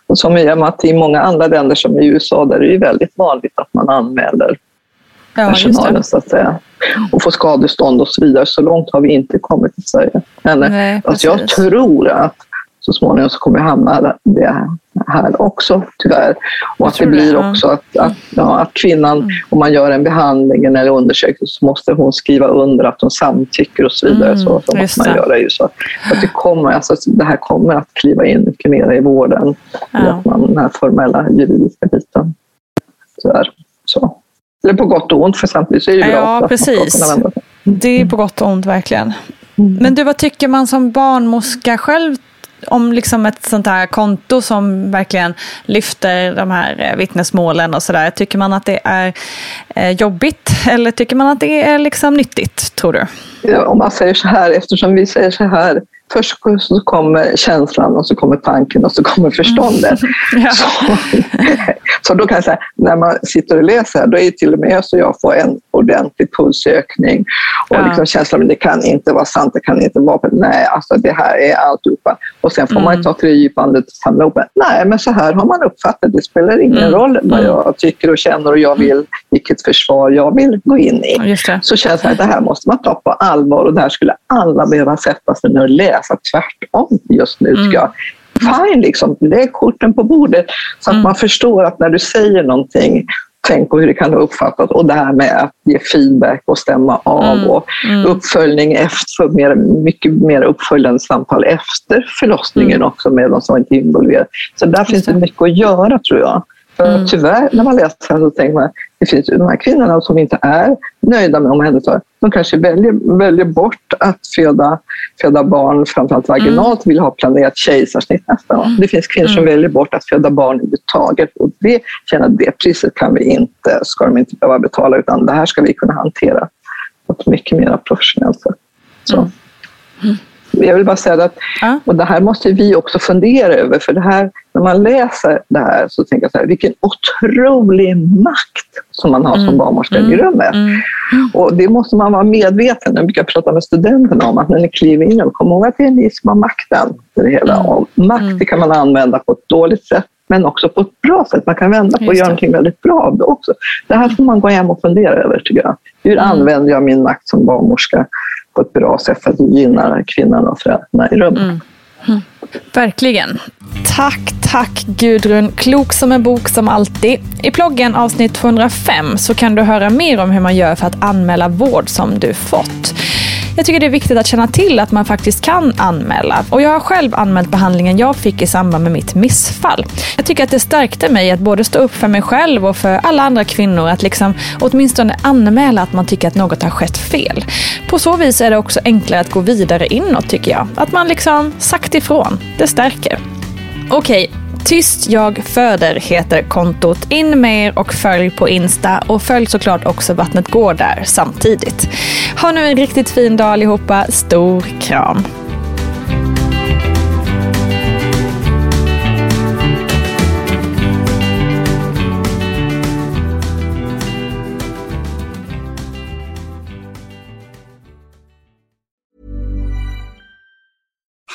Och som i, att i många andra länder som i USA, där är det väldigt vanligt att man anmäler ja, personalen så att säga. Och får skadestånd och så vidare. Så långt har vi inte kommit i Sverige. Men Nej, alltså jag tror att så småningom så kommer jag hamna det här också tyvärr. Och att det blir det, också att, att, ja, att kvinnan, mm. om man gör en behandling eller undersökning så måste hon skriva under att hon samtycker och så vidare. Mm, så, så måste man göra ju så. Att det, kommer, alltså, det här kommer att kliva in mycket mer i vården. Ja. I att man, den här formella juridiska biten. Tyvärr. Så. Eller på gott och ont, för samtidigt så är det bra. Ja, precis. Det är på gott och ont verkligen. Mm. Men du, vad tycker man som barnmorska själv om liksom ett sånt här konto som verkligen lyfter de här eh, vittnesmålen och sådär. Tycker man att det är eh, jobbigt eller tycker man att det är liksom nyttigt, tror du? Ja, om man säger så här, eftersom vi säger så här först så kommer känslan och så kommer tanken och så kommer förståndet. Mm. Ja. Så, så, då kan jag säga, när man sitter och läser, då är till och med så jag får en ordentlig pulsökning och ja. liksom känslan, men det kan inte vara sant, det kan inte vara, nej, alltså det här är alltihopa. Och sen får mm. man ta tre djupa andetag och samla ihop Nej, men så här har man uppfattat det. spelar ingen mm. roll vad mm. jag tycker och känner och jag vill, vilket försvar jag vill gå in i. Så känns det att det här måste man ta på allvar och det här skulle alla behöva sätta sig ner och läsa tvärtom just nu. Ska mm. Fine, liksom, lägg korten på bordet så att mm. man förstår att när du säger någonting tänk på hur det kan ha uppfattats och det här med att ge feedback och stämma av mm. och mm. uppföljning efter, mer, mycket mer uppföljande samtal efter förlossningen mm. också med de som inte är involverade. Så där finns det mycket att göra tror jag. För mm. tyvärr, när man läser så tänker man det finns ju de här kvinnorna som inte är nöjda med omhändertagandet. De kanske väljer, väljer bort att föda, föda barn, framförallt vaginalt, mm. vill ha planerat kejsarsnitt nästa gång. Det finns kvinnor som mm. väljer bort att föda barn överhuvudtaget. Och det, känner det priset kan vi inte, ska de inte behöva betala, utan det här ska vi kunna hantera på ett mycket mer professionellt sätt. Så. Mm. Mm jag vill bara säga att, ja. och det här måste vi också fundera över, för det här, när man läser det här så tänker jag så här, vilken otrolig makt som man har mm. som barnmorska mm. i rummet. Mm. Och det måste man vara medveten om. Jag brukar prata med studenterna om att när ni kliver in, kom ihåg att det är ni som har makten. Det hela. Mm. Och makt mm. kan man använda på ett dåligt sätt men också på ett bra sätt. Man kan vända på och göra någonting väldigt bra av det också. Det här får man gå hem och fundera över, tycker jag. Hur mm. använder jag min makt som barnmorska på ett bra sätt för att gynna kvinnan och föräldrarna i rummet? Mm. Mm. Verkligen. Tack, Tack Gudrun, klok som en bok som alltid. I ploggen avsnitt 205 så kan du höra mer om hur man gör för att anmäla vård som du fått. Jag tycker det är viktigt att känna till att man faktiskt kan anmäla. Och jag har själv anmält behandlingen jag fick i samband med mitt missfall. Jag tycker att det stärkte mig att både stå upp för mig själv och för alla andra kvinnor. Att liksom åtminstone anmäla att man tycker att något har skett fel. På så vis är det också enklare att gå vidare inåt tycker jag. Att man liksom sagt ifrån. Det stärker. Okej, Tyst jag föder heter kontot. In mer och följ på Insta och följ såklart också Vattnet går där samtidigt. Ha nu en riktigt fin dag allihopa. Stor kram!